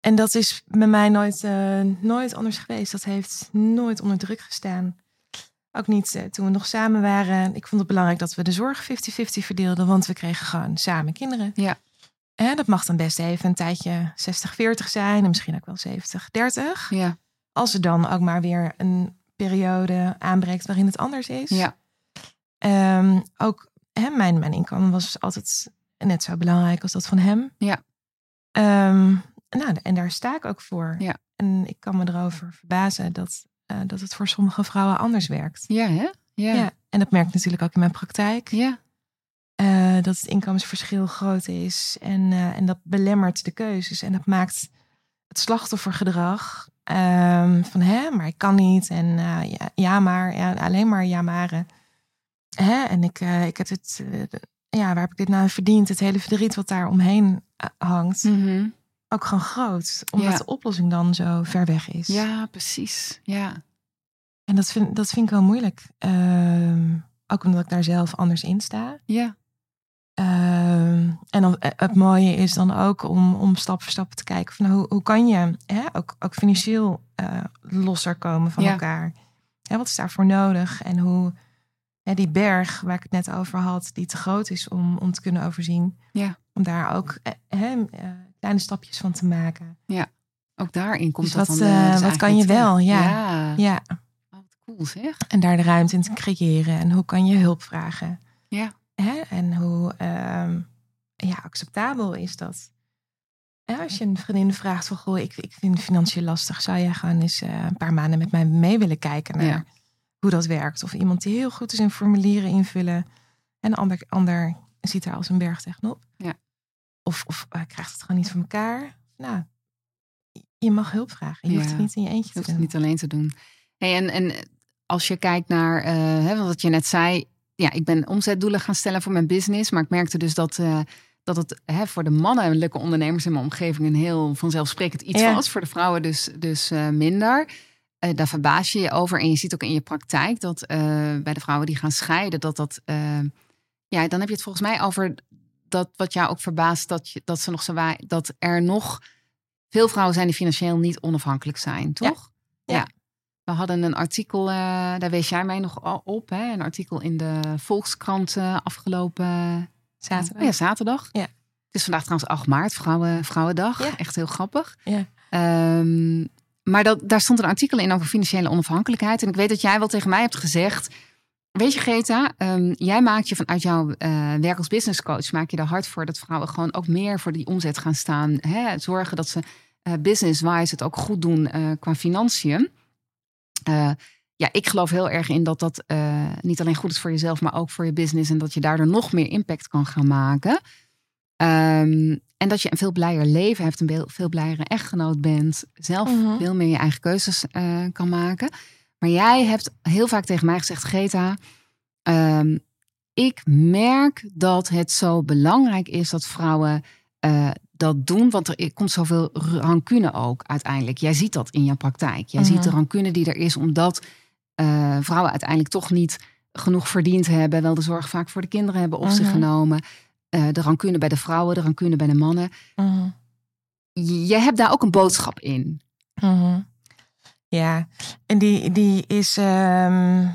En dat is bij mij nooit, eh, nooit anders geweest. Dat heeft nooit onder druk gestaan. Ook niet eh, toen we nog samen waren. Ik vond het belangrijk dat we de zorg 50-50 verdeelden, want we kregen gewoon samen kinderen. Ja. En dat mag dan best even een tijdje 60-40 zijn en misschien ook wel 70-30. Ja. Als er dan ook maar weer een periode aanbreekt waarin het anders is. Ja. Ehm, ook hè, mijn, mijn inkomen was altijd net zo belangrijk als dat van hem. Ja. Ehm, nou, en daar sta ik ook voor. Ja. En ik kan me erover verbazen dat, eh, dat het voor sommige vrouwen anders werkt. Ja, hè? Ja. Ja. En dat merk ik natuurlijk ook in mijn praktijk. Ja. Eh, dat het inkomensverschil groot is. En, eh, en dat belemmert de keuzes. En dat maakt het slachtoffergedrag ehm, van hè, maar ik kan niet. En ja, ja, maar, ja, alleen maar ja, maren. Hè? En ik, eh, ik heb het, eh, ja, waar heb ik dit nou verdiend? Het hele verdriet wat daar omheen eh, hangt. Mhm. Ook gewoon groot. Omdat Ja. de oplossing dan zo ver weg is. Ja, precies. Ja. En dat vind, dat vind ik wel moeilijk. Ehm, ook omdat ik daar zelf anders in sta. Ja. Ehm, en dan, het mooie is dan ook om, om stap voor stap te kijken van hoe, hoe kan je hè, ook, ook financieel eh, losser komen van Ja. elkaar. Hè, wat is daarvoor nodig? En hoe hè, die berg waar ik het net over had, die te groot is om, om te kunnen overzien. Ja. Om daar ook eh, eh, kleine stapjes van te maken. Ook daarin komt Dus dat wat, dan. eh, dus wat kan je terug. wel? Ja. Ja. Ja, Oh, wat cool zeg. en daar de ruimte in te creëren. En hoe kan je hulp vragen? Ja. Hè? En hoe ehm, ja, acceptabel is dat? Ja, als je een vriendin vraagt van, goh, ik, ik vind financiën lastig. Zou jij gewoon eens een paar maanden met mij mee willen kijken naar Ja. Hoe dat werkt? Of iemand die heel goed is in formulieren invullen. En een ander, ander ziet er als een berg tegenop. Ja. Of, of eh, krijgt het gewoon niet voor elkaar. Nou, je mag hulp vragen. Je hoeft het niet in je eentje Je te hoeft doen. het niet alleen te doen. Hey, en, en als je kijkt naar hè, wat je net zei. Ja, ik ben omzetdoelen gaan stellen voor mijn business. Maar ik merkte dus dat, eh, dat het hè, voor de mannelijke ondernemers in mijn omgeving een heel vanzelfsprekend iets Ja. was. Voor de vrouwen dus, dus minder. Eh, daar verbaas je je over. En je ziet ook in je praktijk dat eh, bij de vrouwen die gaan scheiden, dat dat. eh, ja, dan heb je het volgens mij over dat wat jou ook verbaast, dat, je, dat ze nog zo wa- dat er nog veel vrouwen zijn die financieel niet onafhankelijk zijn, toch? Ja. We hadden een artikel, daar wees jij mij nog op, hè? een artikel in de Volkskrant afgelopen Zaterdag. Oh ja, zaterdag. Ja. Het is vandaag trouwens 8 maart, Vrouwen, Vrouwendag. Ja. Echt heel grappig. Ja. Ehm, maar dat, daar stond een artikel in over financiële onafhankelijkheid. En ik weet dat jij wel tegen mij hebt gezegd. Weet je, Greta, ehm, jij maakt je vanuit jouw eh, werk als business coach, maak je er hard voor dat vrouwen gewoon ook meer voor die omzet gaan staan. Hè? Zorgen dat ze eh, business-wise het ook goed doen eh, qua financiën. Ja, ik geloof heel erg in dat dat niet alleen goed is voor jezelf, maar ook voor je business. En dat je daardoor nog meer impact kan gaan maken. Ehm, en dat je een veel blijer leven hebt, een veel- blijere echtgenoot bent. Zelf Mhm. veel meer je eigen keuzes eh, kan maken. Maar jij hebt heel vaak tegen mij gezegd, Greta, ehm, ik merk dat het zo belangrijk is dat vrouwen eh, dat doen. Want er komt zoveel rancune ook uiteindelijk. Jij ziet dat in jouw praktijk. Jij Mhm. ziet de rancune die er is omdat eh, vrouwen uiteindelijk toch niet genoeg verdiend hebben. Wel de zorg vaak voor de kinderen hebben op zich Mhm. genomen. Eh, de rancune bij de vrouwen, de rancune bij de mannen. Mhm. Jij hebt daar ook een boodschap in. Mhm. Ja, en die, die is ehm,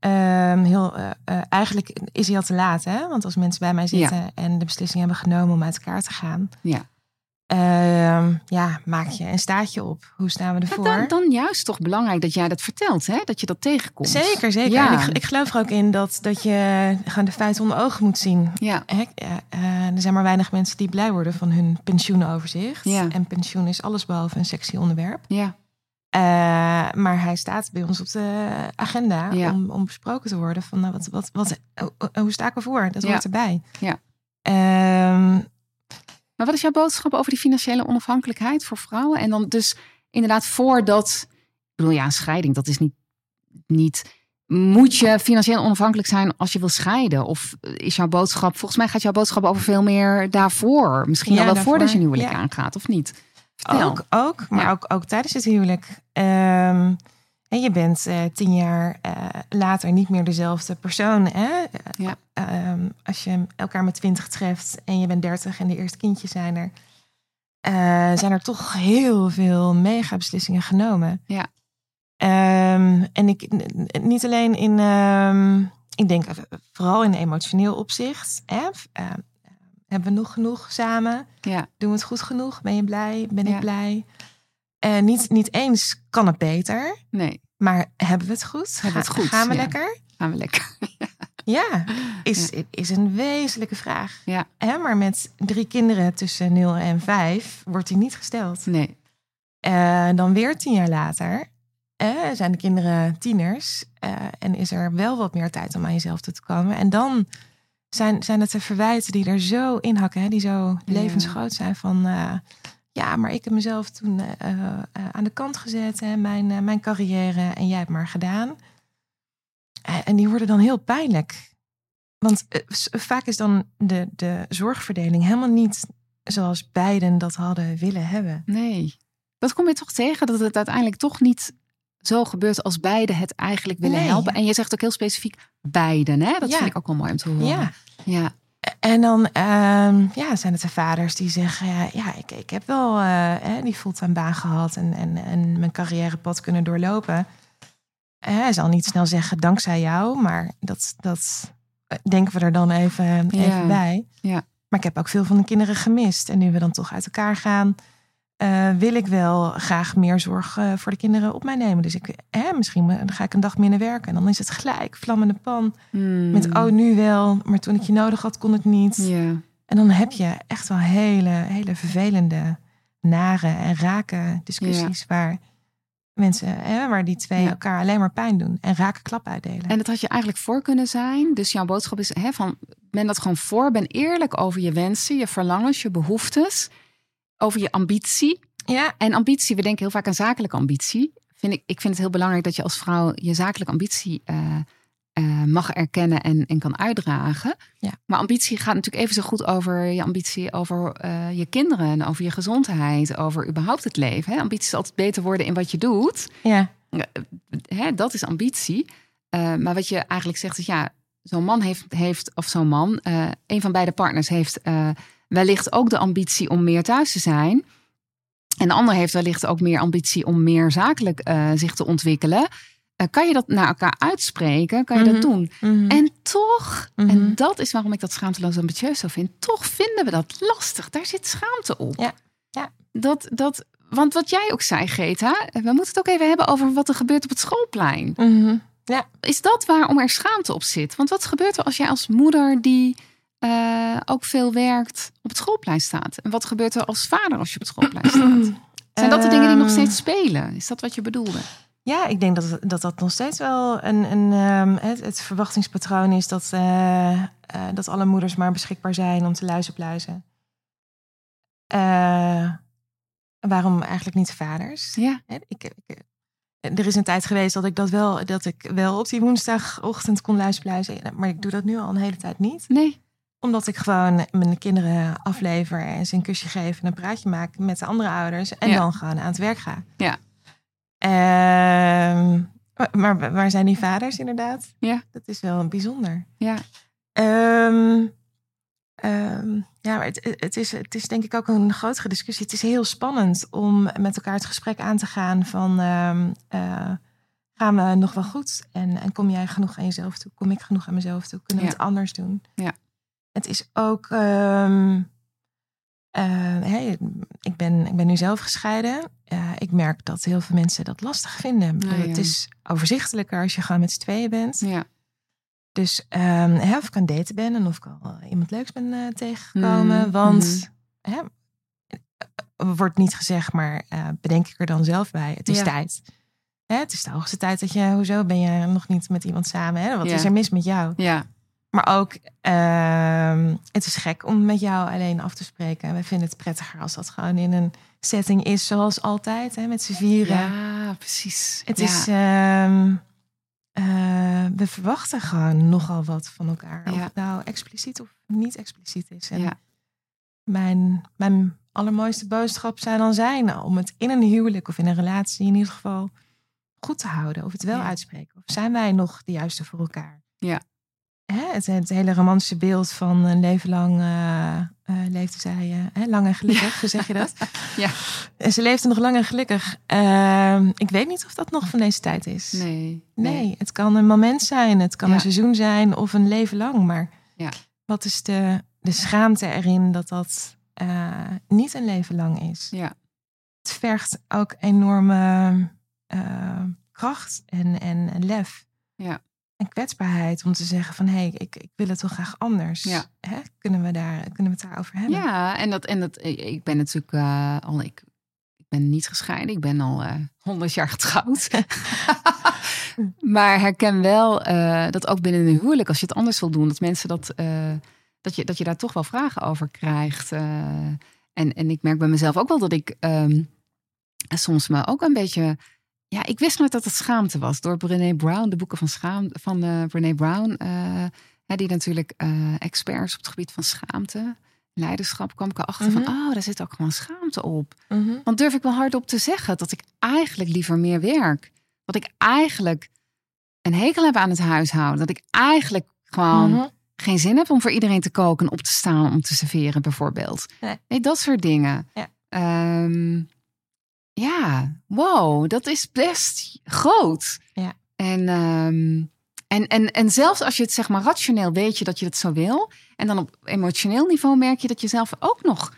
ehm, heel. eh, eh, eigenlijk is hij al te laat, hè? Want als mensen bij mij zitten en de beslissing hebben genomen om uit elkaar te gaan, Ja. Ehm, ja, maak je een staartje op. Hoe staan we Ja, ervoor? dan, dan juist toch belangrijk dat jij dat vertelt, hè? dat je dat tegenkomt. Zeker, zeker. Ja. En ik, ik geloof er ook in dat, dat je gewoon de feiten onder ogen moet zien. Ja, Hè, ja, eh, er zijn maar weinig mensen die blij worden van hun pensioenoverzicht. Ja. En pensioen is allesbehalve een sexy onderwerp. ja, Eh, maar hij staat bij ons op de agenda Ja. om, om besproken te worden. Van nou, wat, wat, wat, hoe- hoe sta ik ervoor? Dat Ja. hoort erbij. Ja. Ehm, Maar wat is jouw boodschap over die financiële onafhankelijkheid voor vrouwen? En dan dus inderdaad voordat... Ik bedoel, ja, een scheiding, dat is niet... niet moet je financieel onafhankelijk zijn als je wil scheiden? Of is jouw boodschap... Volgens mij gaat jouw boodschap over veel meer daarvoor. Misschien Ja, al wel daarvoor, voordat je een huwelijk ja. aangaat, of niet? Vertel. ook, ook, maar Ja. ook, ook tijdens het huwelijk. Ehm, en je bent eh, tien jaar eh, later niet meer dezelfde persoon. Hè? Ja. Ehm, als je elkaar met twintig treft en je bent dertig en de eerste kindjes zijn er. eh, zijn er toch heel veel mega beslissingen genomen. Ja. Ehm, en ik niet alleen in, ehm, ik denk vooral in emotioneel opzicht. Hè? Uh, hebben we nog genoeg samen? Ja. Doen we het goed genoeg? Ben je blij? Ben ik blij? En niet, niet eens kan het beter. Nee. Maar hebben we het goed? Hebben we het goed? Gaan we lekker? Gaan we lekker. [laughs] ja, is, is een wezenlijke vraag. Ja. Hè, maar met drie kinderen tussen 0 en 5 wordt die niet gesteld. Nee. Uh, dan weer tien jaar later uh, zijn de kinderen tieners uh, en is er wel wat meer tijd om aan jezelf toe te komen. En dan zijn, zijn het de verwijten die er zo inhakken, hè, die zo levensgroot zijn van ja, maar ik heb mezelf toen aan de kant gezet, hè, mijn, mijn carrière en jij hebt maar gedaan. en die worden dan heel pijnlijk. Want vaak is dan de, de zorgverdeling helemaal niet zoals beiden dat hadden willen hebben. Nee. Dat kom je toch tegen dat het uiteindelijk toch niet zo gebeurt als beiden het eigenlijk willen helpen. En je zegt ook heel specifiek beiden, hè? Dat vind ik ook wel mooi om te horen. Ja. ja. En dan um, ja, zijn het de vaders die zeggen: Ja, ja ik, ik heb wel uh, die fulltime baan gehad en, en, en mijn carrièrepad kunnen doorlopen. Hij zal niet snel zeggen dankzij jou, maar dat, dat denken we er dan even, even bij. Ja. Maar ik heb ook veel van de kinderen gemist. En nu we dan toch uit elkaar gaan, uh, wil ik wel graag meer zorg uh, voor de kinderen op mij nemen. Dus ik, hè, misschien dan ga ik een dag minder werken. En dan is het gelijk vlammende pan. Mm. Met oh, nu wel, maar toen ik je nodig had, kon het niet. Yeah. En dan heb je echt wel hele, hele vervelende, nare en rake discussies yeah. waar mensen, hè, waar die twee Ja. elkaar alleen maar pijn doen en rake klap uitdelen. En dat had je eigenlijk voor kunnen zijn. Dus jouw boodschap is hè, van ben dat gewoon voor. Ben eerlijk over je wensen, je verlangens, je behoeftes. Over je ambitie. ja, En ambitie, we denken heel vaak aan zakelijke ambitie. Vind ik, ik vind het heel belangrijk dat je als vrouw je zakelijke ambitie eh, eh, mag erkennen en, en kan uitdragen. Ja. Maar ambitie gaat natuurlijk even zo goed over je ambitie over eh, je kinderen en over je gezondheid, over überhaupt het leven. Hè? Ambitie is altijd beter worden in wat je doet. ja, Hè, dat is ambitie. Maar wat je eigenlijk zegt is ja, zo'n man heeft, heeft of zo'n man, een van beide partners heeft wellicht ook de ambitie om meer thuis te zijn. En de ander heeft wellicht ook meer ambitie om meer zakelijk eh, zich te ontwikkelen. Eh, kan je dat naar elkaar uitspreken? Kan je Mhm. dat doen? Mhm. En toch, Mhm. en dat is waarom ik dat schaamteloos ambitieus zo vind, toch vinden we dat lastig. Daar zit schaamte op. Ja, ja. Dat, dat, want wat jij ook zei, Greta, we moeten het ook even hebben over wat er gebeurt op het schoolplein. Mhm. Is dat waarom er schaamte op zit? Want wat gebeurt er als jij als moeder die eh, ook veel werkt op het schoolplein staat? En wat gebeurt er als vader als je op het schoolplein staat? [clears throat] Zijn dat de dingen die nog Ehm, steeds spelen? Is dat wat je bedoelde? Ja, ik denk dat dat, dat nog steeds wel een, een, ehm, het, het verwachtingspatroon is dat, eh, eh, dat alle moeders maar beschikbaar zijn om te luizenpluizen. Eh waarom eigenlijk niet de vaders? Ja, Ik, ik, er is een tijd geweest dat ik dat wel, dat ik wel op die woensdagochtend kon luizenpluizen, maar ik doe dat nu al een hele tijd niet. nee. Omdat ik gewoon mijn kinderen aflever en ze een kusje geef en een praatje maak met de andere ouders. En Ja. dan gewoon aan het werk ga. Ja. Ehm, maar waar zijn die vaders inderdaad? Ja. Dat is wel bijzonder. Ja, Ehm, ehm, ja, maar het, het, is, het is denk ik ook een grotere discussie. Het is heel spannend om met elkaar het gesprek aan te gaan van... eh, gaan we nog wel goed? En, en kom jij genoeg aan jezelf toe? Kom ik genoeg aan mezelf toe? Kunnen we Ja. het anders doen? Ja. Het is ook... ehm, eh, hey, ik, ben, ik ben nu zelf gescheiden. Ik merk dat heel veel mensen dat lastig vinden. Ja, ja. Het is overzichtelijker als je gewoon met z'n tweeën bent. ja. Dus ehm, of ik aan het daten ben en of ik al eh, iemand leuks ben eh, tegengekomen. Mhm, Want er wordt niet gezegd, maar bedenk ik er dan zelf bij. Het is Ja. tijd. Hè, het is de hoogste tijd dat je, hoezo ben je nog niet met iemand samen? Hè? Wat is er mis met jou? ja. Maar ook, ehm, het is gek om met jou alleen af te spreken. We vinden het prettiger als dat gewoon in een setting is zoals altijd, hè, met z'n vieren. Ja, precies. Het Ja. is, ehm, eh, we verwachten gewoon nogal wat van elkaar. Of het nou expliciet of niet expliciet is. En Ja. mijn, mijn allermooiste boodschap zou dan zijn om het in een huwelijk of in een relatie in ieder geval goed te houden. Of het wel uitspreken. Of zijn wij nog de juiste voor elkaar? Ja. Hè, het, het hele romantische beeld van een leven lang uh, uh, leefde zij uh, lang en gelukkig, hoe zeg je dat? [laughs] ja. En ze leefde nog lang en gelukkig. Ehm, ik weet niet of dat nog van deze tijd is. Nee. Nee, nee. het kan een moment zijn, het kan Ja. een seizoen zijn of een leven lang. Maar Ja. wat is de, de schaamte erin dat dat eh, niet een leven lang is? Ja. Het vergt ook enorme eh, kracht en, en, en lef. Ja. En kwetsbaarheid om te zeggen van hé, hey, ik, ik wil het toch graag anders. Ja. Hè? Kunnen, we daar, kunnen we het daarover hebben? Ja, en dat, en dat, ik ben natuurlijk eh, al, ik, ik ben niet gescheiden, ik ben al honderd jaar getrouwd. [laughs] maar herken wel eh, dat ook binnen een huwelijk, als je het anders wil doen, dat mensen dat, eh, dat, je, dat je daar toch wel vragen over krijgt. eh. en, en ik merk bij mezelf ook wel dat ik ehm, soms me ook een beetje. Ja, ik wist nooit dat het schaamte was. Door Brené Brown, de boeken van, schaam, van eh Brené Brown. eh, die natuurlijk eh, experts op het gebied van schaamte, leiderschap, kwam ik erachter Mhm. van, oh, daar zit ook gewoon schaamte op. Mhm. Want durf ik wel hardop te zeggen dat ik eigenlijk liever meer werk. Dat ik eigenlijk een hekel heb aan het huishouden. Dat ik eigenlijk gewoon Mhm. geen zin heb om voor iedereen te koken, op te staan, om te serveren bijvoorbeeld. Nee. dat soort dingen. Ja. Ehm, ja, wow, dat is best groot. Ja. En, ehm, en, en, en zelfs als je het zeg maar rationeel weet je dat je het zo wil. En dan op emotioneel niveau merk je dat je zelf ook nog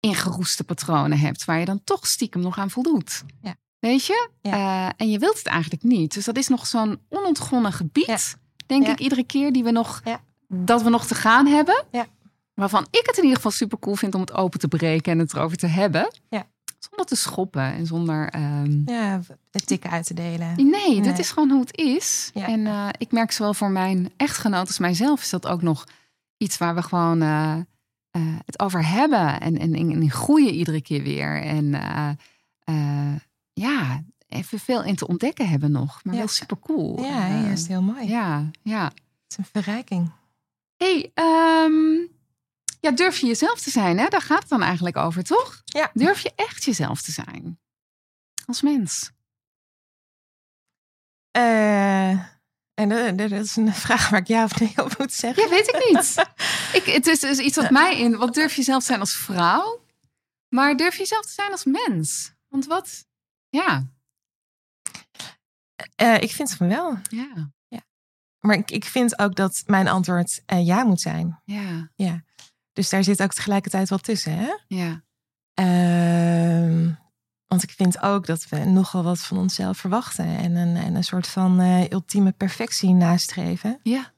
ingeroeste patronen hebt. Waar je dan toch stiekem nog aan voldoet. Ja. Weet je? Ja. Eh, en je wilt het eigenlijk niet. Dus dat is nog zo'n onontgonnen gebied. Ja. Denk ik iedere keer die we nog, dat we nog te gaan hebben. Ja. Waarvan ik het in ieder geval super cool vind om het open te breken en het erover te hebben. Ja. Zonder te schoppen en zonder. ehm, Ja, de tikken uit te delen. Nee, dat is gewoon hoe het is. Ja. En eh, ik merk zowel voor mijn echtgenoot als mijzelf is dat ook nog iets waar we gewoon eh, eh, het over hebben. En, en, en, en groeien iedere keer weer. En ja, even veel in te ontdekken hebben nog. Maar Ja. wel super cool. Ja, juist heel mooi. ja, ja. Het is een verrijking. hey, ehm, ja, durf je jezelf te zijn? Hè? Daar gaat het dan eigenlijk over, toch? Ja. Durf je echt jezelf te zijn? Als mens. Eh, en dat, is een vraag waar ik ja of nee op moet zeggen. Ja, weet ik niet. [laughs] ik, het is dus iets wat mij in. Wat durf je zelf te zijn als vrouw? Maar durf je zelf te zijn als mens? Want wat? Ja, Eh, ik vind van wel. ja, Maar ik, ik vind ook dat mijn antwoord eh, ja moet zijn. ja, Dus daar zit ook tegelijkertijd wat tussen. Hè? ja, Ehm, want ik vind ook dat we nogal wat van onszelf verwachten. En een, en een soort van eh, ultieme perfectie nastreven. ja,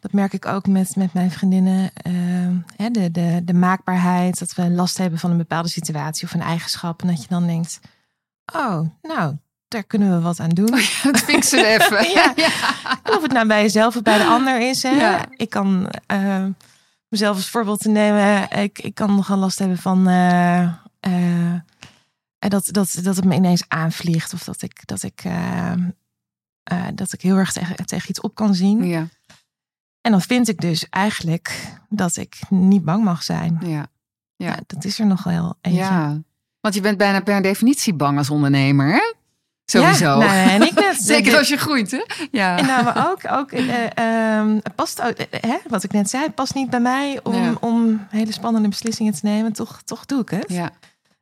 Dat merk ik ook met, met mijn vriendinnen. Ehm, hè, de, de, de maakbaarheid, dat we last hebben van een bepaalde situatie of een eigenschap. En dat je dan denkt, oh, nou, daar kunnen we wat aan doen. Het fixen [laughs] even. Ja. Of het nou bij jezelf of bij de ander is. Hè? Ja. Ik kan eh, mezelf als voorbeeld te nemen. Ik, ik kan nogal last hebben van eh, dat, dat, dat het me ineens aanvliegt. Of dat ik, dat ik, eh, dat ik heel erg tegen, tegen iets op kan zien. ja, En dan vind ik dus eigenlijk dat ik niet bang mag zijn. ja, Ja. dat is er nog wel eentje. ja. Want je bent bijna per definitie bang als ondernemer, hè? Sowieso. Ja, nou, en ik net. [laughs] Zeker als je groeit, hè? Ja. En nou, maar ook, ook eh, ehm, past eh, hè, wat ik net zei, past niet bij mij om, Ja. om hele spannende beslissingen te nemen. Toch, toch doe ik het ja,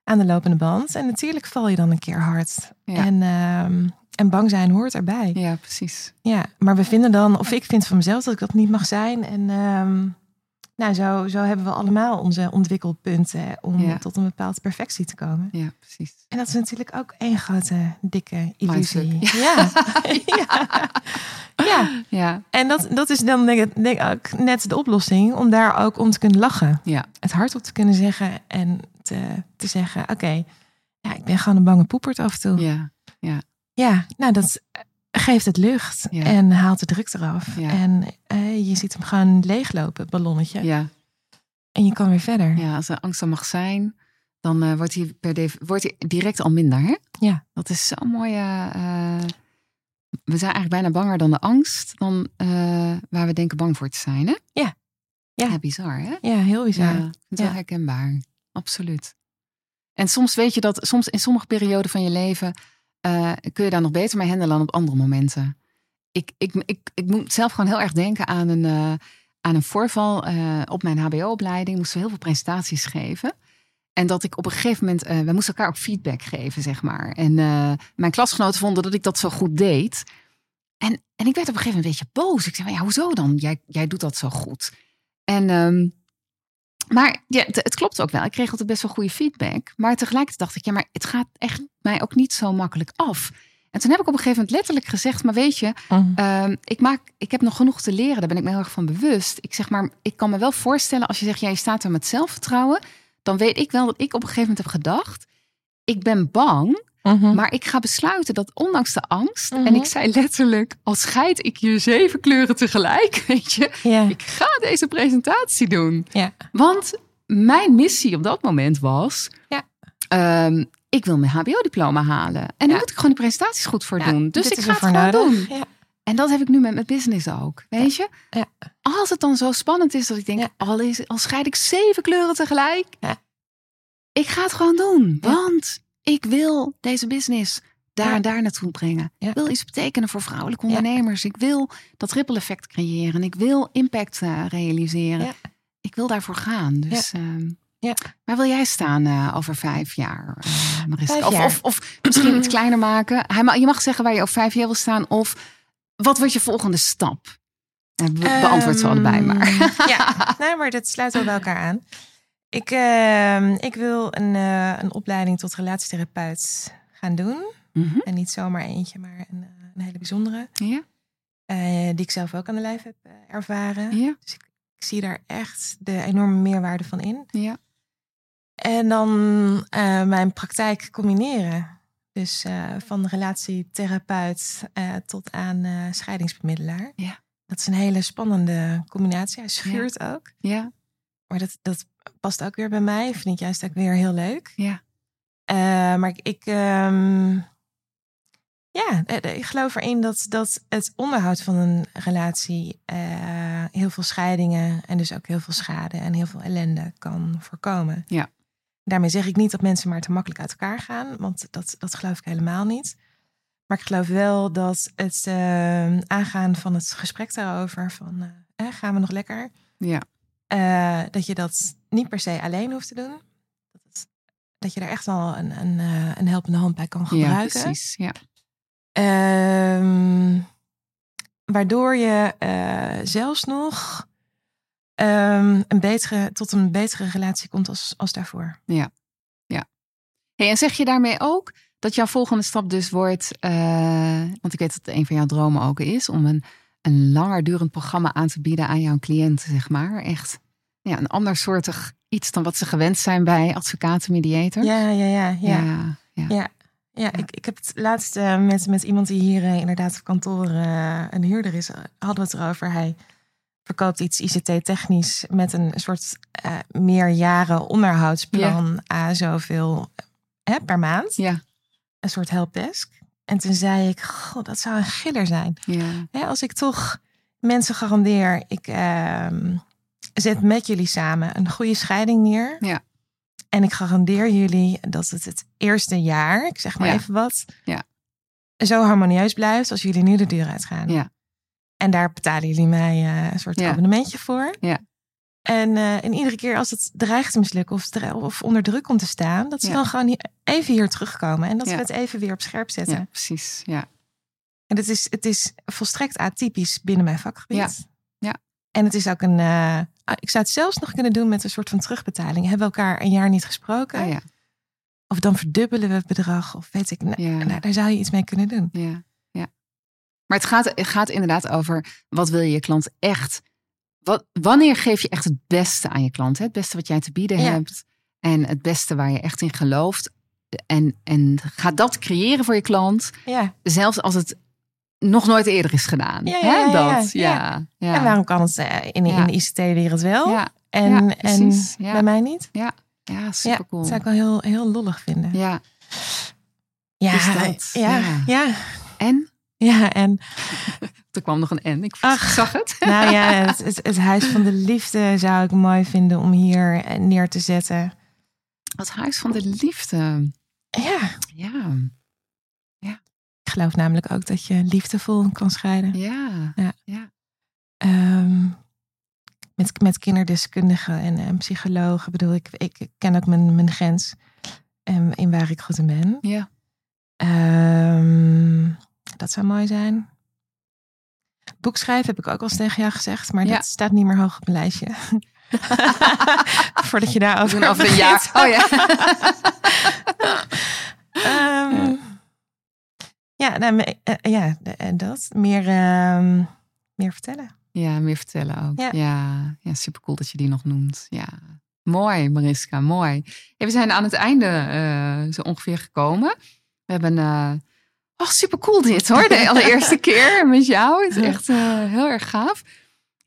aan de lopende band. En natuurlijk val je dan een keer hard. Ja. En, ehm, en bang zijn hoort erbij. Ja. ja, precies. maar we vinden dan, of ik vind van mezelf dat ik dat niet mag zijn. En ehm, nou, zo, zo hebben we allemaal onze ontwikkelpunten om Ja. tot een bepaalde perfectie te komen. Ja, precies. En dat is natuurlijk ook één grote, dikke illusie. Ja. [laughs] ja. ja. Ja, En dat, dat is dan denk ik, denk ik net de oplossing om daar ook om te kunnen lachen. ja, Het hardop te kunnen zeggen en te, te zeggen: Oké, ja, ik ben gewoon een bange poepert af en toe. Ja, ja, nou dat geeft het lucht Ja. en haalt de druk eraf. Ja. En eh, je ziet hem gewoon leeglopen, het ballonnetje. ja. En je kan weer verder. Ja, als er angst er mag zijn, dan eh, wordt, hij per wordt hij direct al minder. Hè? Ja. Dat is zo'n mooie. eh, we zijn eigenlijk bijna banger dan de angst, dan waar we denken bang voor te zijn. Hè? Ja. Ja. bizar, hè? Ja, heel bizar. Wel Ja. herkenbaar. Absoluut. En soms weet je dat, soms in sommige perioden van je leven eh, kun je daar nog beter mee handelen dan op andere momenten. ik, ik, ik, ik moet zelf gewoon heel erg denken aan een, uh, aan een voorval uh, op mijn HBO-opleiding. Moesten we heel veel presentaties geven. En dat ik op een gegeven moment, we moesten elkaar ook feedback geven, zeg maar. En mijn klasgenoten vonden dat ik dat zo goed deed. En, en ik werd op een gegeven moment een beetje boos. Ik zei, maar ja, hoezo dan? Jij, jij doet dat zo goed. En, um, maar ja, het, het, klopt ook wel. Ik kreeg altijd best wel goede feedback. Maar tegelijkertijd dacht ik, ja, maar het gaat echt mij ook niet zo makkelijk af. En toen heb ik op een gegeven moment letterlijk gezegd: Maar weet je, uh, ik, maak, ik heb nog genoeg te leren. Daar ben ik me heel erg van bewust. Ik zeg maar, ik kan me wel voorstellen als je zegt: Jij staat er met zelfvertrouwen. Dan weet ik wel dat ik op een gegeven moment heb gedacht: Ik ben bang. Uh -huh. Maar ik ga besluiten dat ondanks de angst, uh -huh. en ik zei letterlijk, als scheid ik je zeven kleuren tegelijk, [laughs] weet je, yeah. ik ga deze presentatie doen. Yeah. Want mijn missie op dat moment was, yeah. um, ik wil mijn HBO-diploma halen. En daar moet ik gewoon die presentaties goed voor ja, doen. Dus ik ga het gewoon nodig. doen. Ja. En dat heb ik nu met mijn business ook. Weet je? Ja. Als het dan zo spannend is dat ik denk, al, is, al scheid ik zeven kleuren tegelijk. Ik ga het gewoon doen. Want ik wil deze business daar Ja. en daar naartoe brengen. Ja. Ik wil iets betekenen voor vrouwelijke Ja. ondernemers. Ik wil dat ripple effect creëren. Ik wil impact eh, realiseren. Ja. Ik wil daarvoor gaan. Dus, ehm, Ja. Waar wil jij staan eh, over vijf jaar, eh, Mariska? Vijf Of, jaar. of, of misschien iets kleiner maken. Je mag zeggen waar je over vijf jaar wil staan. Of wat wordt je volgende stap? Eh, be- beantwoord ze allebei maar. Ehm, ja, nee, maar dat sluit wel bij elkaar aan. Ik, ehm, ik wil een, eh, een opleiding tot relatietherapeut gaan doen. Mhm. En niet zomaar eentje, maar een, eh, een hele bijzondere. Ja, eh, die ik zelf ook aan de lijf heb ervaren. ja, Dus ik, ik zie daar echt de enorme meerwaarde van in. ja. En dan mijn praktijk combineren. Dus van relatietherapeut tot aan scheidingsbemiddelaar. Ja. Dat is een hele spannende combinatie. Hij schuurt ook. ja, Maar dat, dat past ook weer bij mij. Vind ik juist ook weer heel leuk. ja. Eh, maar ik, ik, ehm, ja, eh, eh, ik geloof erin dat, dat het onderhoud van een relatie heel veel scheidingen en dus ook heel veel schade en heel veel ellende kan voorkomen. Ja. Daarmee zeg ik niet dat mensen maar te makkelijk uit elkaar gaan, want dat, dat geloof ik helemaal niet. Maar ik geloof wel dat het eh, aangaan van het gesprek daarover, van gaan we nog lekker, Ja. Eh, dat je dat niet per se alleen hoeft te doen. Dat, je daar echt wel een, een, eh, een helpende hand bij kan ja, gebruiken. precies. Ja. Ehm, waardoor je eh, zelfs nog ehm, een betere, tot een betere relatie komt als, als daarvoor. Hey, en zeg je daarmee ook dat jouw volgende stap dus wordt, want ik weet dat het een van jouw dromen ook is, om een, een langer durend programma aan te bieden aan jouw cliënten, zeg maar. Echt ja, een ander soortig iets dan wat ze gewend zijn bij advocaten, mediators. Ja, ja, ja. ja. ja, ja. Ja. Ja, ik, ik heb het laatst eh, met, met iemand die hier eh, inderdaad op kantoor eh, een huurder is, hadden we het erover. Hij verkoopt iets ICT-technisch met een soort meerjaren onderhoudsplan aan zoveel eh, per maand. ja, Een soort helpdesk. En toen zei ik, god, dat zou een giller zijn. ja. Hè, als ik toch mensen garandeer, ik ehm, zet met jullie samen een goede scheiding neer. Ja. En ik garandeer jullie dat het het eerste jaar, ik zeg maar Ja. even wat, Ja. zo harmonieus blijft als jullie nu de deur uitgaan. Ja. En daar betalen jullie mij eh, een soort abonnementje voor. Ja. En, eh, en iedere keer als het dreigt te mislukken of, of onder druk komt te staan, dat ze Ja. dan gewoon hier- even hier terugkomen en dat Ja. we het even weer op scherp zetten. ja, precies. Ja, En het is, het is volstrekt atypisch binnen mijn vakgebied. Ja. Ja. En het is ook een. eh, ah, ik zou het zelfs nog kunnen doen met een soort van terugbetaling. Hebben we elkaar een jaar niet gesproken? Ah, ja, Of dan verdubbelen we het bedrag. Of weet ik. Nou, Ja. nou, daar zou je iets mee kunnen doen. ja, ja. Maar het gaat, het gaat inderdaad over wat wil je je klant echt. Wat, wanneer geef je echt het beste aan je klant? Hè? Het beste wat jij te bieden Ja. hebt. En het beste waar je echt in gelooft. En, en ga dat creëren voor je klant. Ja. Zelfs als het nog nooit eerder is gedaan. Ja, Hè? ja, dat, ja. ja. En waarom kan het eh, in, Ja. in de ICT-wereld wel? En, en bij mij niet? ja, Ja, super cool. dat zou ik wel heel, heel lollig vinden. Ja, ja, Ja. ja. en? Ja, en Er kwam nog een en. Ik Ach. zag het. [laughs] nou ja, het, het, het Huis van de Liefde zou ik mooi vinden om hier eh, neer te zetten. Het huis van de liefde. Ja, Ja. ik Ik geloof namelijk ook dat je liefdevol kan scheiden. Ja. Ja. ja. Ehm, met, met kinderdeskundigen en, en psychologen. Ik bedoel, ik, ik ken ook mijn, mijn grens en in waar ik goed in ben. Ja. Ehm, dat zou mooi zijn. Boek schrijven heb ik ook al eens tegen jou gezegd, maar Ja. dat staat niet meer hoog op mijn lijstje. [laughs] Voordat je daarover Doen over een jaar. Oh ja. [laughs] Ehm, ja, nou, me- eh, ja, eh, dat. Meer, ehm, meer vertellen. Ja, meer vertellen ook. Ja, Ja. ja. super cool dat je die nog noemt. Ja. Mooi, Mariska, mooi. Hey, we zijn aan het einde eh, zo ongeveer gekomen. We hebben. Oh, super cool dit hoor. De [laughs] allereerste keer met jou. Het is echt eh, heel erg gaaf.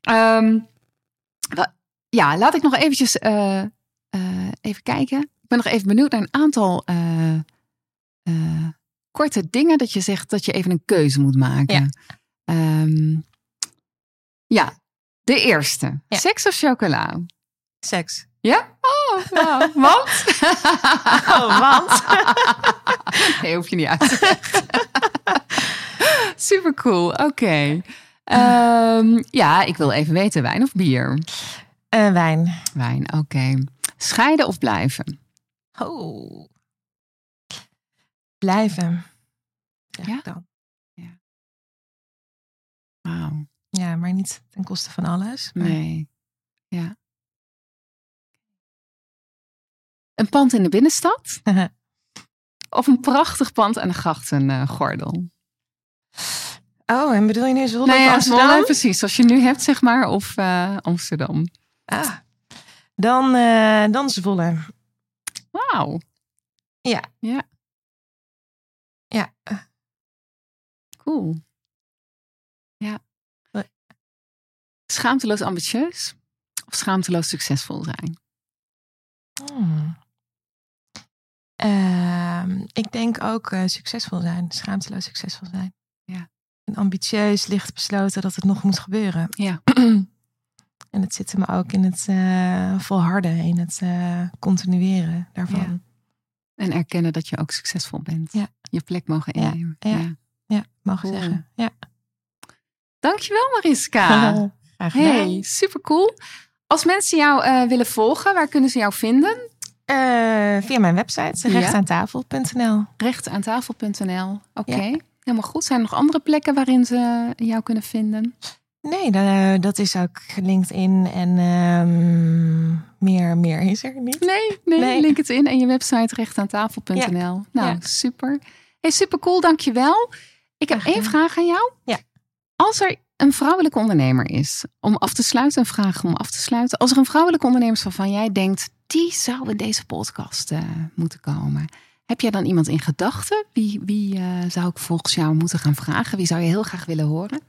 Ehm, ja, laat ik nog eventjes eh, eh, even kijken. Ik ben nog even benieuwd naar een aantal korte dingen dat je zegt dat je even een keuze moet maken. Ja. Ehm, ja, de eerste. Ja. Seks of chocola? Seks. Ja? Oh, nou, want? [laughs] Oh, want? [laughs] [laughs] nee, hoef je niet uit te leggen. [laughs] Super cool, oké. Ehm, ja, ik wil even weten, wijn of bier? Eh, wijn. Wijn, oké. Scheiden of blijven? Oh. Blijven. Ja? dan. Wauw, Ja, maar niet ten koste van alles. Maar nee. Ja. Een pand in de binnenstad? [laughs] Of een prachtig pand aan de grachtengordel? Oh, en bedoel je nu Zwolle Nee, of ja, Amsterdam? Zwolle, precies. Zoals je nu hebt, zeg maar. Of eh, Amsterdam. Ah. Dan, eh, dan Zwolle. Wauw. Ja. Ja. Ja. Cool. Ja. Schaamteloos ambitieus of schaamteloos succesvol zijn? Hmm. Ehm, ik denk ook eh, succesvol zijn. Schaamteloos succesvol zijn. Ja. En ambitieus, licht besloten dat het nog moet gebeuren. Ja. [clears throat] en het zit me ook in het eh, volharden, in het eh, continueren daarvan. Ja. En erkennen dat je ook succesvol bent. Ja. Je plek mogen innemen. ja. Ja, Cool. zeggen. Ja. Dankjewel Mariska. [laughs] Graag gedaan. hey, super cool. Als mensen jou willen volgen, waar kunnen ze jou vinden? Eh, via mijn website, rechtaantafel.nl. Rechtaaantafel.nl. Oké, Ja. helemaal goed. Zijn er nog andere plekken waarin ze jou kunnen vinden? Nee, da- dat is ook LinkedIn en ehm, meer, meer is er niet. Nee, nee, Nee. link het in en je website rechtaaantafel.nl. Nou, Ja. super. Hey, super cool, dankjewel. Ik heb één vraag aan jou. Ja. Als er een vrouwelijke ondernemer is, om af te sluiten, een vraag om af te sluiten. Als er een vrouwelijke ondernemer is waarvan jij denkt, die zou in deze podcast eh, moeten komen. Heb jij dan iemand in gedachten? Wie, wie eh, zou ik volgens jou moeten gaan vragen? Wie zou je heel graag willen horen?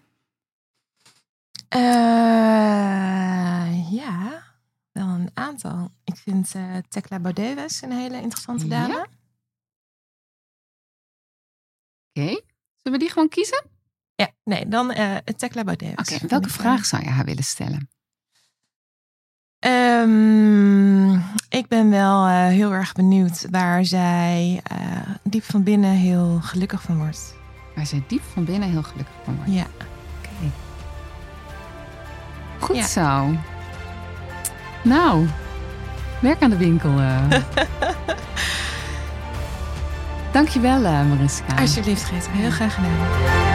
Eh, ja, wel een aantal. Ik vind eh Tekla Baudeves een hele interessante Ja? dame. Oké, zullen we die gewoon kiezen? Ja, nee, dan Tekla Baudeves. Oké, welke vraag zou je haar willen stellen? Ehm, ik ben wel eh, heel erg benieuwd waar zij eh, diep van binnen heel gelukkig van wordt. Waar zij diep van binnen heel gelukkig van wordt. Ja. Oké. Goed Ja. zo. Nou, werk aan de winkel. eh. [laughs] Dankjewel, Mariska. Alsjeblieft, Greta. Heel graag gedaan.